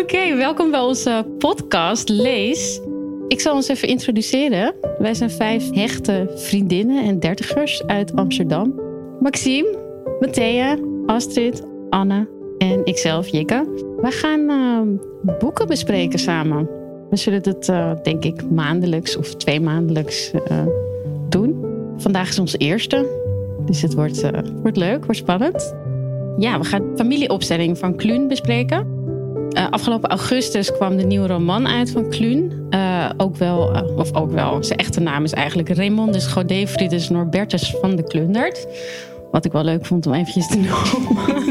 Oké, welkom bij onze podcast Lees. Ik zal ons even introduceren. Wij zijn vijf hechte vriendinnen en dertigers uit Amsterdam. Maxime, Matthea, Astrid, Anne en ikzelf, Jikke. Wij gaan uh, boeken bespreken samen. We zullen het, uh, denk ik, maandelijks of twee maandelijks uh, doen. Vandaag is onze eerste, dus het wordt, wordt leuk, wordt spannend. Ja, we gaan familieopstelling van Kluun bespreken. Uh, afgelopen augustus kwam de nieuwe roman uit van Kluun. Uh, ook wel, uh, of ook wel, zijn echte naam is eigenlijk Raymondus Godefridus Norbertus van de Klundert. Wat ik wel leuk vond om eventjes te noemen.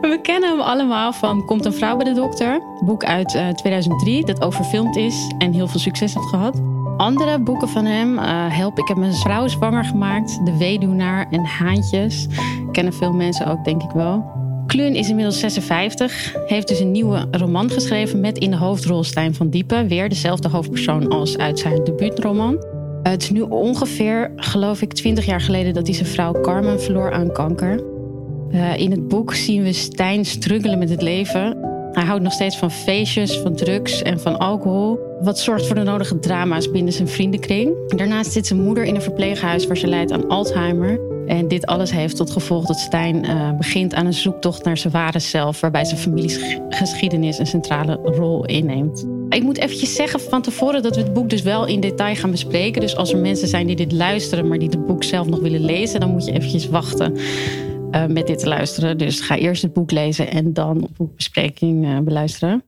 We kennen hem allemaal van Komt een vrouw bij de dokter. Boek uit 2003 dat ook verfilmd is en heel veel succes heeft gehad. Andere boeken van hem, Help, ik heb mijn vrouw zwanger gemaakt. De Weduwnaar en Haantjes. Kennen veel mensen ook, denk ik wel. Kluun is inmiddels 56, heeft dus een nieuwe roman geschreven met in de hoofdrol Stijn van Diepen. Weer dezelfde hoofdpersoon als uit zijn debuutroman. Het is nu ongeveer, geloof ik, 20 jaar geleden dat hij zijn vrouw Carmen verloor aan kanker. Uh, in het boek zien we Stijn struggelen met het leven. Hij houdt nog steeds van feestjes, van drugs en van alcohol. Wat zorgt voor de nodige drama's binnen zijn vriendenkring. Daarnaast zit zijn moeder in een verpleeghuis waar ze lijdt aan Alzheimer. En dit alles heeft tot gevolg dat Stijn uh, begint aan een zoektocht naar zijn ware zelf, waarbij zijn familiegeschiedenis een centrale rol inneemt. Ik moet eventjes zeggen van tevoren dat we het boek dus wel in detail gaan bespreken. Dus als er mensen zijn die dit luisteren, maar die het boek zelf nog willen lezen, dan moet je eventjes wachten uh, met dit te luisteren. Dus ga eerst het boek lezen en dan de boekbespreking uh, beluisteren.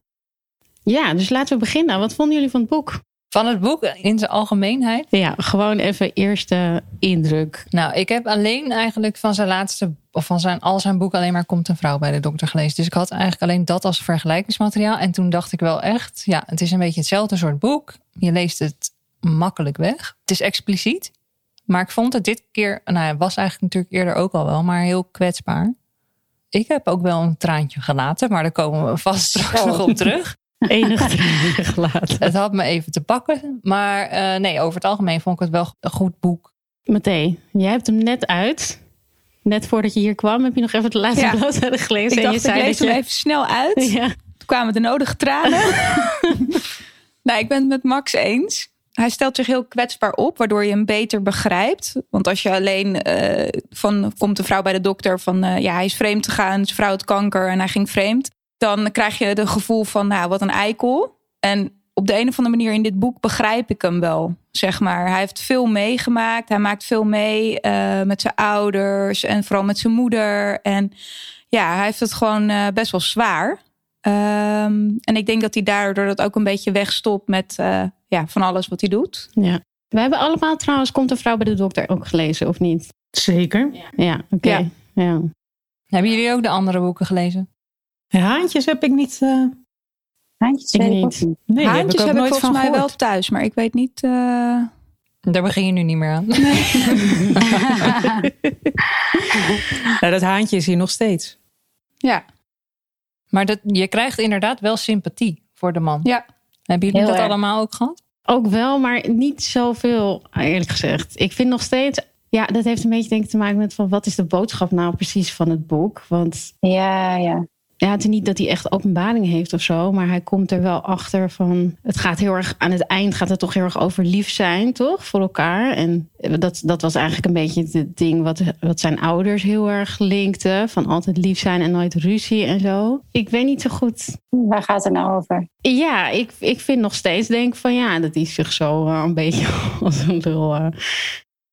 Ja, dus laten we beginnen. Wat vonden jullie van het boek? Van het boek in zijn algemeenheid? Ja, gewoon even eerste indruk. Nou, ik heb alleen eigenlijk van zijn laatste, of van zijn, al zijn boek alleen maar Komt een vrouw bij de dokter gelezen. Dus ik had eigenlijk alleen dat als vergelijkingsmateriaal. En toen dacht ik wel echt, ja, het is een beetje hetzelfde soort boek. Je leest het makkelijk weg. Het is expliciet. Maar ik vond het dit keer, nou ja, was eigenlijk natuurlijk eerder ook al wel, maar heel kwetsbaar. Ik heb ook wel een traantje gelaten, maar daar komen we vast straks nog op terug. Enig gelaten. Het had me even te pakken. Maar uh, nee, over het algemeen vond ik het wel een goed boek. Matthee, jij hebt hem net uit. Net voordat je hier kwam, heb je nog even de laatste ja. bladzijde gelezen. Ik en dacht, je zei ik lees dat hem je... even snel uit. Ja. Toen kwamen de nodige tranen. nou, ik ben het met Max eens. Hij stelt zich heel kwetsbaar op, waardoor je hem beter begrijpt. Want als je alleen uh, van komt een vrouw bij de dokter van uh, ja, hij is vreemd gegaan, zijn vrouw had kanker en hij ging vreemd. Dan krijg je het gevoel van nou, wat een eikel. En op de een of andere manier in dit boek begrijp ik hem wel. Zeg maar. Hij heeft veel meegemaakt. Hij maakt veel mee uh, met zijn ouders en vooral met zijn moeder. En ja, hij heeft het gewoon uh, best wel zwaar. Um, en ik denk dat hij daardoor dat ook een beetje wegstopt met uh, ja, van alles wat hij doet. Ja. We hebben allemaal trouwens Komt een vrouw bij de dokter ook gelezen, of niet? Zeker. Ja, ja oké. Okay. Ja. ja. Hebben jullie ook de andere boeken gelezen? Haantjes heb ik niet. Uh... Haantjes ik niet. Nee, Haantjes heb ik, heb ik volgens mij gehoord. wel thuis, maar ik weet niet. Uh... Daar begin je nu niet meer aan. Nee. ja, dat haantje is hier nog steeds. Ja. Maar dat, je krijgt inderdaad wel sympathie voor de man. Ja. Hebben jullie Heel dat erg. allemaal ook gehad? Ook wel, maar niet zoveel, eerlijk gezegd. Ik vind nog steeds... Ja, dat heeft een beetje denk ik te maken met van wat is de boodschap nou precies van het boek? Want Ja, ja. Ja, het is niet dat hij echt openbaring heeft of zo, maar hij komt er wel achter van. Het gaat heel erg aan het eind gaat het toch heel erg over lief zijn, toch? Voor elkaar. En dat, dat was eigenlijk een beetje het ding wat, wat zijn ouders heel erg linkten. Van altijd lief zijn en nooit ruzie en zo. Ik weet niet zo goed. Waar gaat het nou over? Ja, ik, ik vind nog steeds denk van ja, dat hij zich zo uh, een beetje als een lul uh,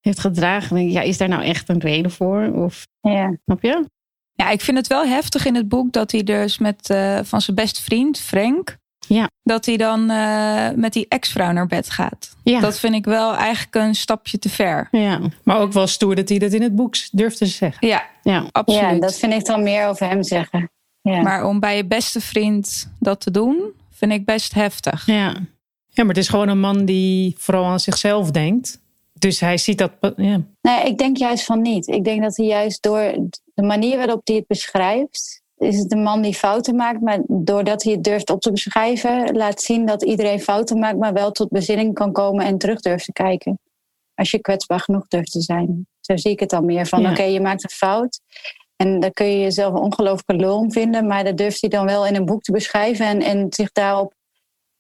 heeft gedragen. Ja, is daar nou echt een reden voor? Of Ja. snap je? Ja, ik vind het wel heftig in het boek dat hij dus met uh, van zijn beste vriend, Frank, Ja. dat hij dan uh, met die ex-vrouw naar bed gaat. Ja. Dat vind ik wel eigenlijk een stapje te ver. Ja, Maar ook wel stoer dat hij dat in het boek durft te zeggen. Ja, ja. absoluut. ja, dat vind ik dan meer over hem zeggen. Ja. Maar om bij je beste vriend dat te doen, vind ik best heftig. ja. Ja, maar het is gewoon een man die vooral aan zichzelf denkt. Dus hij ziet dat. Ja. Nee, ik denk juist van niet. Ik denk dat hij juist door de manier waarop hij het beschrijft, is het een man die fouten maakt, maar doordat hij het durft op te beschrijven, laat zien dat iedereen fouten maakt, maar wel tot bezinning kan komen en terug durft te kijken. Als je kwetsbaar genoeg durft te zijn. Zo zie ik het dan meer van, Ja. oké, je maakt een fout. En daar kun je jezelf een ongelooflijke om vinden. Maar dat durft hij dan wel in een boek te beschrijven. En, en zich daarop,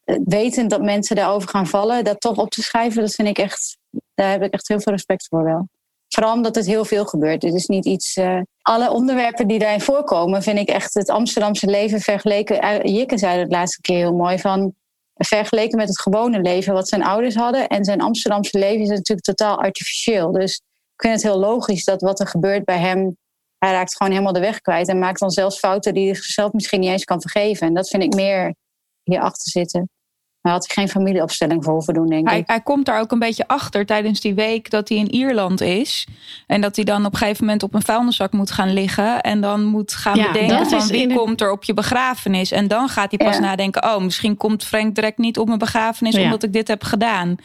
eh, wetend dat mensen daarover gaan vallen, dat toch op te schrijven. Dat vind ik echt, daar heb ik echt heel veel respect voor wel. Vooral omdat het heel veel gebeurt. Het is niet iets. Uh, alle onderwerpen die daarin voorkomen, vind ik echt het Amsterdamse leven vergeleken. Uh, Jikke zei het laatste keer heel mooi van. Vergeleken met het gewone leven wat zijn ouders hadden. En zijn Amsterdamse leven is natuurlijk totaal artificieel. Dus ik vind het heel logisch dat wat er gebeurt bij hem. Hij raakt gewoon helemaal de weg kwijt. En maakt dan zelfs fouten die hij zichzelf misschien niet eens kan vergeven. En dat vind ik meer hierachter zitten. Daar had hij geen familieopstelling voor hoeven doen, denk ik. Hij, hij komt daar ook een beetje achter tijdens die week dat hij in Ierland is. En dat hij dan op een gegeven moment op een vuilniszak moet gaan liggen. En dan moet gaan Ja, bedenken dat van wie de- komt er op je begrafenis. En dan gaat hij pas Ja. nadenken. Oh, misschien komt Frank direct niet op mijn begrafenis Ja. omdat ik dit heb gedaan.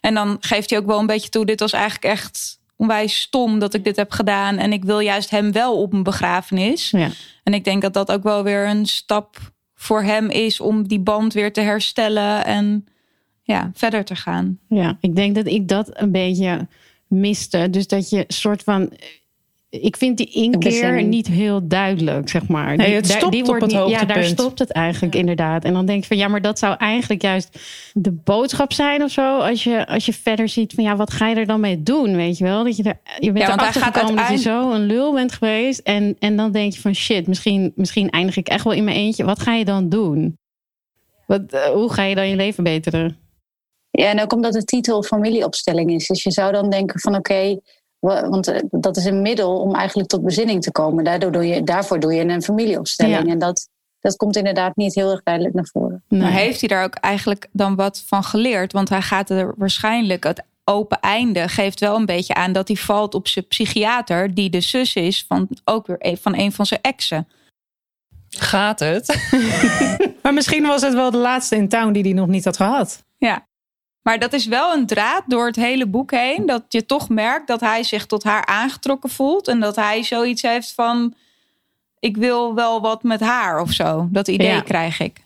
En dan geeft hij ook wel een beetje toe. Dit was eigenlijk echt onwijs stom dat ik dit heb gedaan. En ik wil juist hem wel op mijn begrafenis. Ja. En ik denk dat dat ook wel weer een stap voor hem is om die band weer te herstellen en ja, verder te gaan. Ja, ik denk dat ik dat een beetje miste. Dus dat je soort van. Ik vind die inkeer niet heel duidelijk, zeg maar. Nee, Die- het daar- stopt die op wordt het niet- Ja, daar stopt het eigenlijk inderdaad. En dan denk je van ja, maar dat zou eigenlijk juist de boodschap zijn of zo. Als je, als je verder ziet van ja, wat ga je er dan mee doen? Weet je wel? Dat je, er, je bent Ja, erachter dat je zo een lul bent geweest. En, en dan denk je van shit, misschien, misschien eindig ik echt wel in mijn eentje. Wat ga je dan doen? Wat, eh, hoe ga je dan je leven beteren? Ja, en ook omdat de titel familieopstelling is. Dus je zou dan denken van oké, want eh, dat is een middel om eigenlijk tot bezinning te komen. Daardoor doe je, daarvoor doe je een familieopstelling. Ja. En dat, dat komt inderdaad niet heel erg duidelijk naar voren. Nee. Maar heeft hij daar ook eigenlijk dan wat van geleerd? Want hij gaat er waarschijnlijk het open einde geeft wel een beetje aan dat hij valt op zijn psychiater, die de zus is van ook weer een- van een van zijn exen. Gaat het? Maar misschien was het wel de laatste in town die hij nog niet had gehad. Ja. Maar dat is wel een draad door het hele boek heen. Dat je toch merkt dat hij zich tot haar aangetrokken voelt. En dat hij zoiets heeft van. Ik wil wel wat met haar of zo. Dat idee Ja. krijg ik.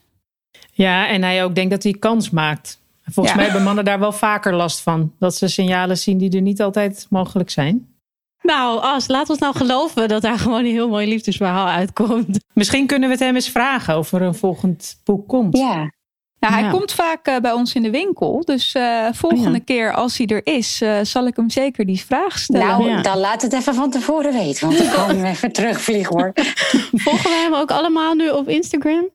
Ja, en hij ook denkt dat hij kans maakt. Volgens Ja. mij hebben mannen daar wel vaker last van. Dat ze signalen zien die er niet altijd mogelijk zijn. Nou, As, laat ons nou geloven dat daar gewoon een heel mooi liefdesverhaal uitkomt. Misschien kunnen we het hem eens vragen of er een volgend boek komt. Ja, Nou, hij Ja. komt vaak eh, bij ons in de winkel. Dus eh, volgende Oh ja. keer als hij er is, eh, zal ik hem zeker die vraag stellen. nou Ja. dan laat het even van tevoren weten. Want dan kan we even terugvliegen hoor. Volgen wij hem ook allemaal nu op Instagram?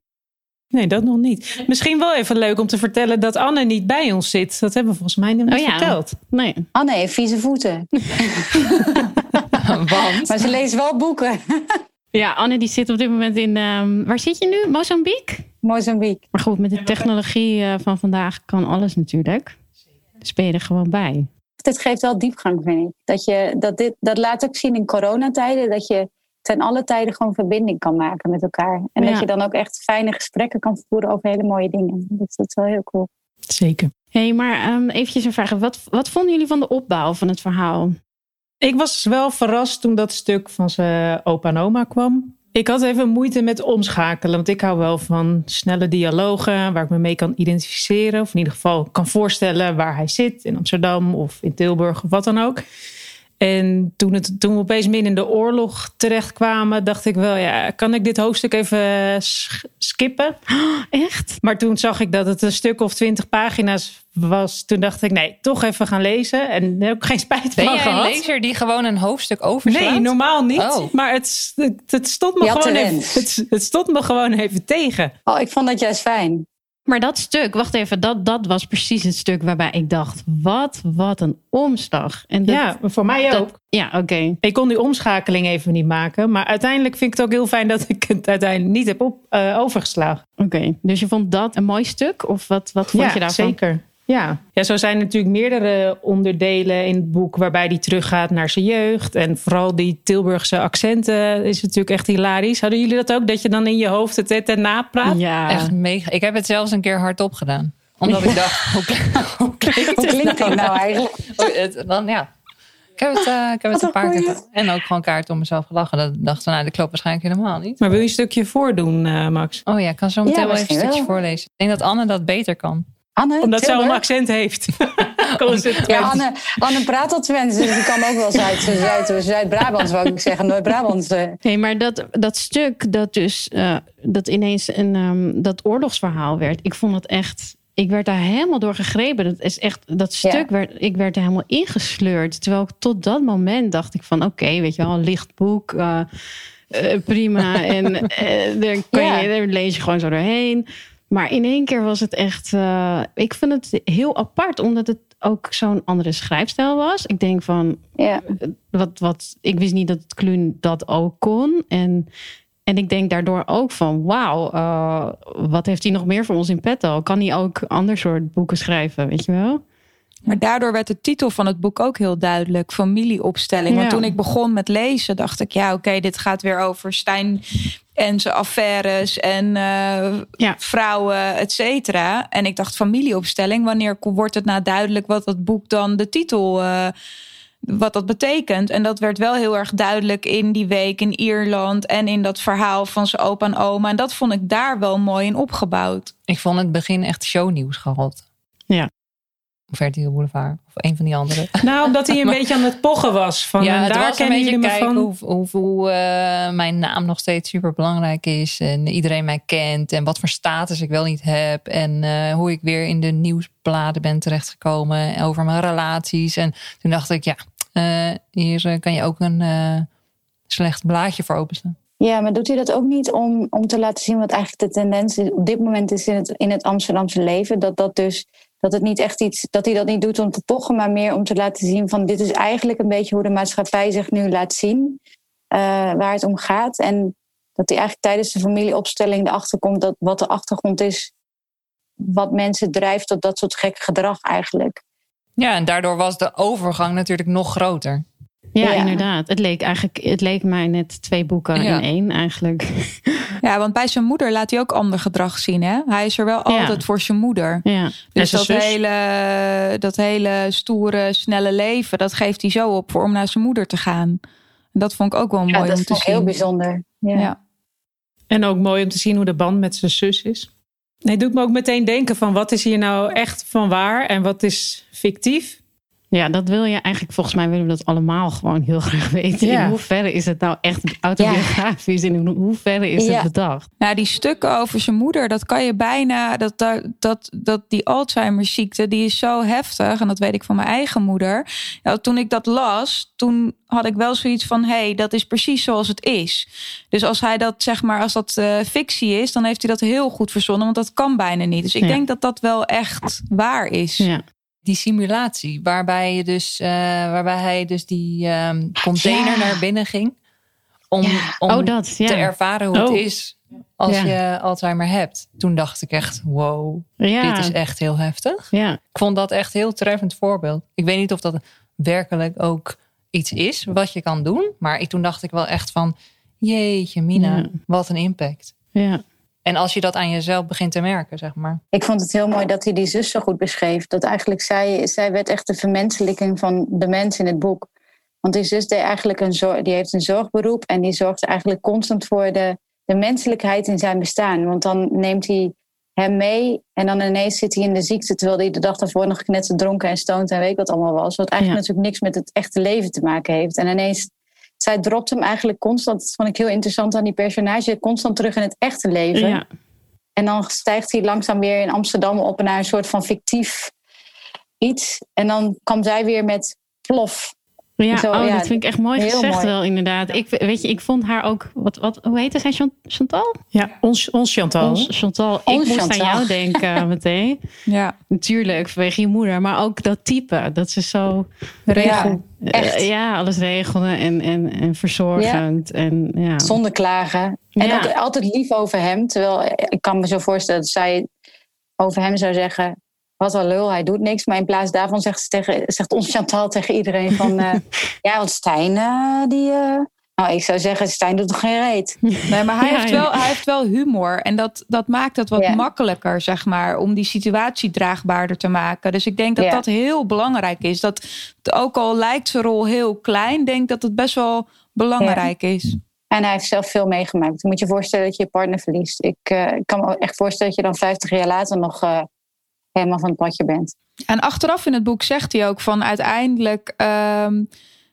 Nee, dat nog niet. Misschien wel even leuk om te vertellen dat Anne niet bij ons zit. Dat hebben we volgens mij nog niet Oh ja. verteld. Nee. Anne heeft vieze voeten. Want Maar ze leest wel boeken. Ja, Anne die zit op dit moment in... ehm, waar zit je nu? Mozambique? Mozambique. Maar goed, met de technologie eh, van vandaag kan alles natuurlijk. Dus ben je er gewoon bij. Dit geeft wel diepgang, vind ik. Dat, je, dat, dit, dat laat ook zien in coronatijden. Dat je ten alle tijden gewoon verbinding kan maken met elkaar. En Ja. dat je dan ook echt fijne gesprekken kan voeren over hele mooie dingen. Dat, dat is wel heel cool. Zeker. Hé, hey, maar ehm eventjes een vraag. Wat, wat vonden jullie van de opbouw van het verhaal? Ik was wel verrast toen dat stuk van zijn opa en oma kwam. Ik had even moeite met omschakelen, want ik hou wel van snelle dialogen waar ik me mee kan identificeren. Of in ieder geval kan voorstellen waar hij zit, in Amsterdam of in Tilburg of wat dan ook. En toen, het, toen we opeens midden in de oorlog terechtkwamen, dacht ik wel, ja, kan ik dit hoofdstuk even sch- skippen? Echt? Maar toen zag ik dat het een stuk of twintig pagina's was. Toen dacht ik, nee, toch even gaan lezen. En daar heb ik geen spijt ben van jij een gehad. lezer die gewoon een hoofdstuk overslaat? Nee, normaal niet. Oh. Maar het, het, het stond me gewoon even, het, het stond me gewoon even tegen. Oh, ik vond dat juist fijn. Maar dat stuk, wacht even, dat, dat was precies het stuk waarbij ik dacht: wat, wat een omslag. En dat- ja, voor mij dat- ook. ja, oké. Ik kon die omschakeling even niet maken. Maar uiteindelijk vind ik het ook heel fijn dat ik het uiteindelijk niet heb op, eh, overgeslagen. Oké, dus je vond dat een mooi stuk? Of wat, wat vond ja, je daarvan? zeker. Ja. ja, zo zijn natuurlijk meerdere onderdelen in het boek waarbij hij teruggaat naar zijn jeugd. En vooral die Tilburgse accenten is natuurlijk echt hilarisch. Hadden jullie dat ook? Dat je dan in je hoofd het et en napraat? Ja, Echt mega. Ik heb het zelfs een keer hardop gedaan. Omdat ik dacht, hoe, klinkt- hoe klinkt Hoe het klinkt dit nou eigenlijk? Oh, het- dan, ja. Ik heb het, eh, ik heb het een paar keer. En ook gewoon kaart om mezelf gelachen. Dat dacht van, nou, dat klopt waarschijnlijk helemaal niet. Maar wil je een stukje voordoen, eh, Max? Oh ja, ik kan zo meteen Ja, wel even een stukje wel. voorlezen. Ik denk dat Anne dat beter kan. Anne, Omdat zij al een Tilburg? accent heeft. Ja, Anne, Anne praat al Twents, dus die kan ook wel Zuid, Zuid, Zuid-Brabant, zou ik zeggen, Noord-Brabant. Nee, maar dat, dat stuk dat dus uh, dat ineens een, um, dat oorlogsverhaal werd, ik vond het echt ik werd daar helemaal door gegrepen. Dat is echt dat stuk werd ik werd er helemaal ingesleurd. Terwijl ik tot dat moment dacht ik van oké, weet je wel, een licht boek, uh, uh, prima en uh, daar, kan je, daar lees je gewoon zo doorheen. Maar in één keer was het echt. ik vind het heel apart, omdat het ook zo'n andere schrijfstijl was. Ik denk van. Ja. Wat, wat, ik wist niet dat het Kluun dat ook kon. En en ik denk daardoor ook van, wauw, uh, wat heeft hij nog meer voor ons in petto? Kan hij ook ander soort boeken schrijven, weet je wel? Maar daardoor werd de titel van het boek ook heel duidelijk: familieopstelling. Want toen ik begon met lezen, dacht ik: ja, oké, dit gaat weer over Stijn en zijn affaires en uh, ja. vrouwen, et cetera. En ik dacht: familieopstelling, wanneer wordt het nou duidelijk wat het boek dan de titel uh, wat dat betekent. En dat werd wel heel erg duidelijk in die week in Ierland en in dat verhaal van zijn opa en oma. En dat vond ik daar wel mooi in opgebouwd. Ik vond het begin echt shownieuws gehad. Ja. Vertigo Boulevard of een van die andere. Nou, omdat hij een beetje aan het pochen was. Van, ja, daar kennen jullie me van. Hoe, hoe, hoe uh, mijn naam nog steeds super belangrijk is. En iedereen mij kent. En wat voor status ik wel niet heb. En uh, hoe ik weer in de nieuwsbladen ben terechtgekomen. Over mijn relaties. En toen dacht ik, ja, uh, hier kan je ook een slecht blaadje voor openstaan. Ja, maar doet hij dat ook niet om, om te laten zien wat eigenlijk de tendens is, op dit moment is in het, in het Amsterdamse leven? Dat dat dus dat het niet echt iets, dat hij dat niet doet om te pochen, maar meer om te laten zien van dit is eigenlijk een beetje hoe de maatschappij zich nu laat zien, uh, waar het om gaat. En dat hij eigenlijk tijdens de familieopstelling erachter komt dat wat de achtergrond is, wat mensen drijft tot dat soort gekke gedrag eigenlijk. Ja, en daardoor was de overgang natuurlijk nog groter. Ja, inderdaad. Het leek eigenlijk, het leek mij net twee boeken in één eigenlijk. Ja, want bij zijn moeder laat hij ook ander gedrag zien. Hè? Hij is er wel altijd voor zijn moeder. Ja. Dus dat hele, dat hele stoere, snelle leven, dat geeft hij zo op voor om naar zijn moeder te gaan. En dat vond ik ook wel mooi om te zien. Dat is heel bijzonder. Ja. En ook mooi om te zien hoe de band met zijn zus is. Nee, doet me ook meteen denken van wat is hier nou echt van waar en wat is fictief. Ja, dat wil je eigenlijk, volgens mij willen we dat allemaal gewoon heel graag weten. In hoeverre is het nou echt autobiografisch en in hoeverre is het bedacht? Nou, die stukken over zijn moeder, dat kan je bijna, dat, dat, dat, dat die Alzheimer ziekte, die is zo heftig. En dat weet ik van mijn eigen moeder. Nou, toen ik dat las, toen had ik wel zoiets van, hé, hey, dat is precies zoals het is. Dus als hij dat, zeg maar, als dat uh, fictie is, dan heeft hij dat heel goed verzonnen, want dat kan bijna niet. Dus ik denk dat dat wel echt waar is. Ja die simulatie, waarbij, je dus, uh, waarbij hij dus die um, container naar binnen ging. Om, ja. om oh, dat, te ervaren hoe het oh. is als je Alzheimer hebt. Toen dacht ik echt, wow, dit is echt heel heftig. Ja. Ik vond dat echt heel treffend voorbeeld. Ik weet niet of dat werkelijk ook iets is wat je kan doen. Maar ik, toen dacht ik wel echt van, jeetje Mina, wat een impact. Ja. En als je dat aan jezelf begint te merken, zeg maar. Ik vond het heel mooi dat hij die zus zo goed beschreef. Dat eigenlijk zij, zij werd echt de vermenselijking van de mens in het boek. Want die zus deed eigenlijk een zorg, die heeft een zorgberoep en die zorgt eigenlijk constant voor de, de menselijkheid in zijn bestaan. Want dan neemt hij hem mee en dan ineens zit hij in de ziekte terwijl hij de dag daarvoor nog knetter dronken en stoned en weet wat allemaal was. Wat eigenlijk natuurlijk niks met het echte leven te maken heeft. En ineens zij dropt hem eigenlijk constant, dat vond ik heel interessant aan die personage, constant terug in het echte leven. Ja. En dan stijgt hij langzaam weer in Amsterdam op naar een soort van fictief iets. En dan kwam zij weer met plof. Ja, Zo, oh, dat vind ik echt mooi gezegd mooi. wel, inderdaad. Ik, weet je, ik vond haar ook... Wat, wat, hoe heette zij? Chantal? Ja, ons, ons Chantal. Ons Chantal. Ons ik moest Chantal. aan jou denken meteen. ja. Natuurlijk, vanwege je moeder. Maar ook dat type. Dat ze zo... Regel, ja, echt. ja alles regelde en, en, en verzorgend. Ja. En, ja. Zonder klagen. En ook altijd lief over hem. Terwijl ik kan me zo voorstellen dat zij over hem zou zeggen wat een lul, hij doet niks. Maar in plaats daarvan zegt, ze tegen, zegt ons Chantal tegen iedereen van... uh, ja, want Stijn, uh, die... Uh, nou, ik zou zeggen, Stijn doet toch geen reet. Nee, maar hij, ja, heeft, wel, hij heeft wel humor. En dat, dat maakt het wat ja. makkelijker, zeg maar, om die situatie draagbaarder te maken. Dus ik denk dat ja. dat heel belangrijk is. Dat ook al lijkt zijn rol heel klein, denk dat het best wel belangrijk is. En hij heeft zelf veel meegemaakt. Je moet je voorstellen dat je je partner verliest. Ik, ik kan me echt voorstellen dat je dan 50 jaar later nog helemaal van het padje bent. En achteraf in het boek zegt hij ook van uiteindelijk ehm,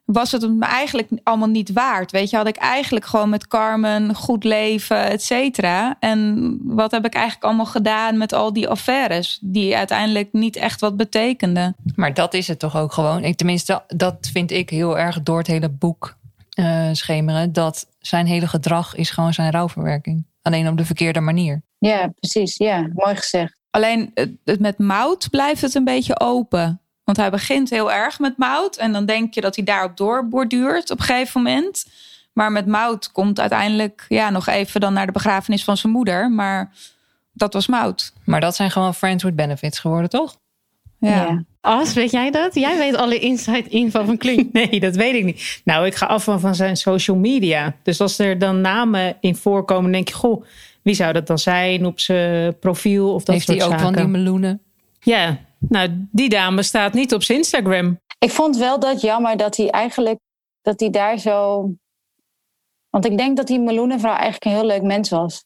was het me eigenlijk allemaal niet waard. Weet je, had ik eigenlijk gewoon met Carmen goed leven, et cetera. En wat heb ik eigenlijk allemaal gedaan met al die affaires die uiteindelijk niet echt wat betekenden. Maar dat is het toch ook gewoon. Ik, tenminste, dat vind ik heel erg door het hele boek uh, schemeren. Dat zijn hele gedrag is gewoon zijn rouwverwerking. Alleen op de verkeerde manier. Ja, precies. Ja, mooi gezegd. Alleen het, met Mout blijft het een beetje open. Want hij begint heel erg met Mout. En dan denk je dat hij daarop doorborduurt op een gegeven moment. Maar met Mout komt uiteindelijk ja, nog even dan naar de begrafenis van zijn moeder. Maar dat was Mout. Maar dat zijn gewoon friends with benefits geworden, toch? Ja. As, weet jij dat? Jij weet alle inside info van Klink. Nee, dat weet ik niet. Nou, ik ga af van zijn social media. Dus als er dan namen in voorkomen, denk je, goh, wie zou dat dan zijn op zijn profiel of dat Heeft soort hij ook zaken. van die meloenen? Ja, nou, die dame staat niet op zijn Instagram. Ik vond wel dat jammer dat hij eigenlijk dat hij daar zo. Want ik denk dat die meloenenvrouw eigenlijk een heel leuk mens was.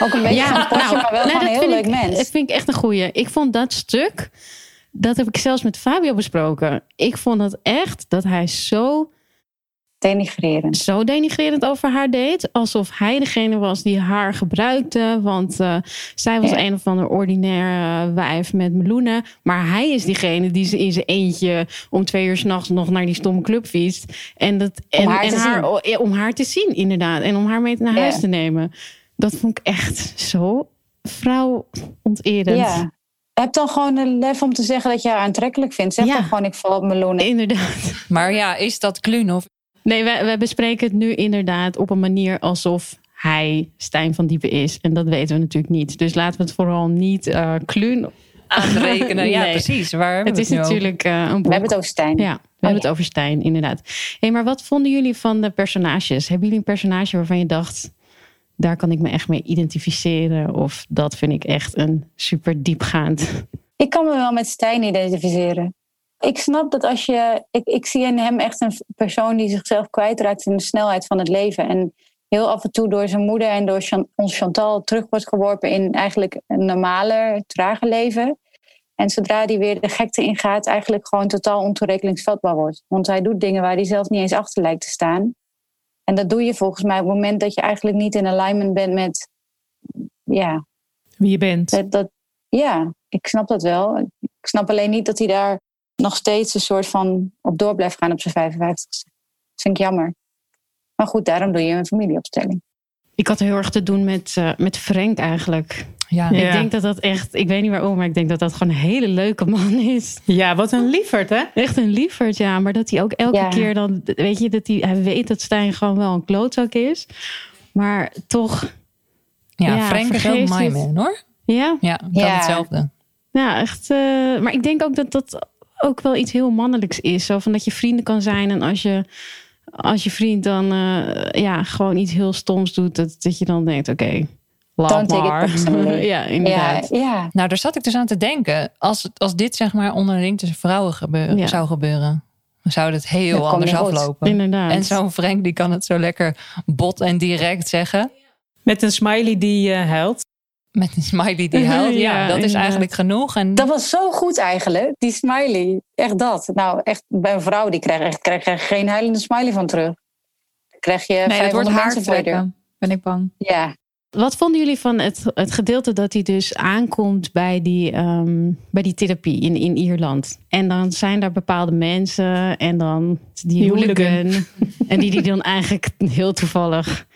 Ook een beetje van het potje, maar wel een heel leuk ik, mens. Dat vind ik echt een goeie. Ik vond dat stuk, dat heb ik zelfs met Fabio besproken. Ik vond dat echt, dat hij zo, Denigrerend. zo denigrerend over haar deed. Alsof hij degene was die haar gebruikte. Want eh, zij was Ja. een of ander ordinair eh, wijf met meloenen. Maar hij is diegene die ze in zijn eentje om twee uur s'nachts nog naar die stomme club fietst. En dat, en, haar en te haar, om haar te zien, inderdaad. En om haar mee naar Ja. huis te nemen. Dat vond ik echt zo vrouwonterend. Ja. Heb dan gewoon een lef om te zeggen dat je haar aantrekkelijk vindt. Zeg Ja. dan gewoon, ik val op meloenen. Inderdaad. Maar ja, is dat kluun of Nee, wij, wij bespreken het nu inderdaad op een manier alsof hij Stijn van Diepen is. En dat weten we natuurlijk niet. Dus laten we het vooral niet eh kluun aanrekenen? Ja, Nee. precies. Waar hebben Het we is over? natuurlijk eh, een boek. We hebben het over Stijn. Ja, we hebben het over Stijn, inderdaad. Hey, maar wat vonden jullie van de personages? Hebben jullie een personage waarvan je dacht... daar kan ik me echt mee identificeren? Of dat vind ik echt een super diepgaand... Ik kan me wel met Stijn identificeren. Ik snap dat als je. Ik, ik zie in hem echt een persoon die zichzelf kwijtraakt in de snelheid van het leven. En heel af en toe door zijn moeder en door Chan- ons Chantal terug wordt geworpen in eigenlijk een normaler, trager leven. En zodra hij weer de gekte ingaat, eigenlijk gewoon totaal ontoerekeningsvatbaar wordt. Want hij doet dingen waar hij zelf niet eens achter lijkt te staan. En dat doe je volgens mij op het moment dat je eigenlijk niet in alignment bent met. Ja, Wie je bent. dat, dat, ja, ik snap dat wel. Ik snap alleen niet dat hij daar nog steeds een soort van op door blijft gaan op zijn 55ste. Dat vind ik jammer. Maar goed, daarom doe je een familieopstelling. Ik had heel erg te doen met, eh, met Frank eigenlijk. Ja. Ik denk dat dat echt... Ik weet niet waarom, maar ik denk dat dat gewoon een hele leuke man is. Ja, wat een lieverd, hè? Echt een lieverd, ja. Maar dat hij ook elke Ja. keer dan... Weet je, dat hij, hij weet dat Stijn gewoon wel een klootzak is. Maar toch... Ja, Ja, Frank is my het. man, hoor. Ja, Ja. hetzelfde. ja echt... eh, maar ik denk ook dat dat ook wel iets heel mannelijks is. Zo van dat je vrienden kan zijn. En als je, als je vriend dan eh, ja, gewoon iets heel stoms doet... dat, dat je dan denkt, oké, personally. ja, Ja, inderdaad. ja, Nou, daar zat ik dus aan te denken. Als, als dit zeg maar onderling tussen vrouwen gebeuren, Ja. zou gebeuren... dan zou het heel anders aflopen. Inderdaad. En zo'n Frank die kan het zo lekker bot en direct zeggen. Met een smiley die eh huilt. Met een smiley die huilt. Ja, Ja, dat is inderdaad. eigenlijk genoeg. En dat was zo goed eigenlijk, die smiley. Echt dat. Nou, echt bij een vrouw, die krijgt, echt, krijg je geen huilende smiley van terug. Dan krijg je Nee, het 500 wordt haartrekken. Ben ik bang. Ja, Wat vonden jullie van het, het gedeelte dat hij dus aankomt bij die, ehm, bij die therapie in, in Ierland? En dan zijn daar bepaalde mensen en dan die hooligan. en die die dan eigenlijk heel toevallig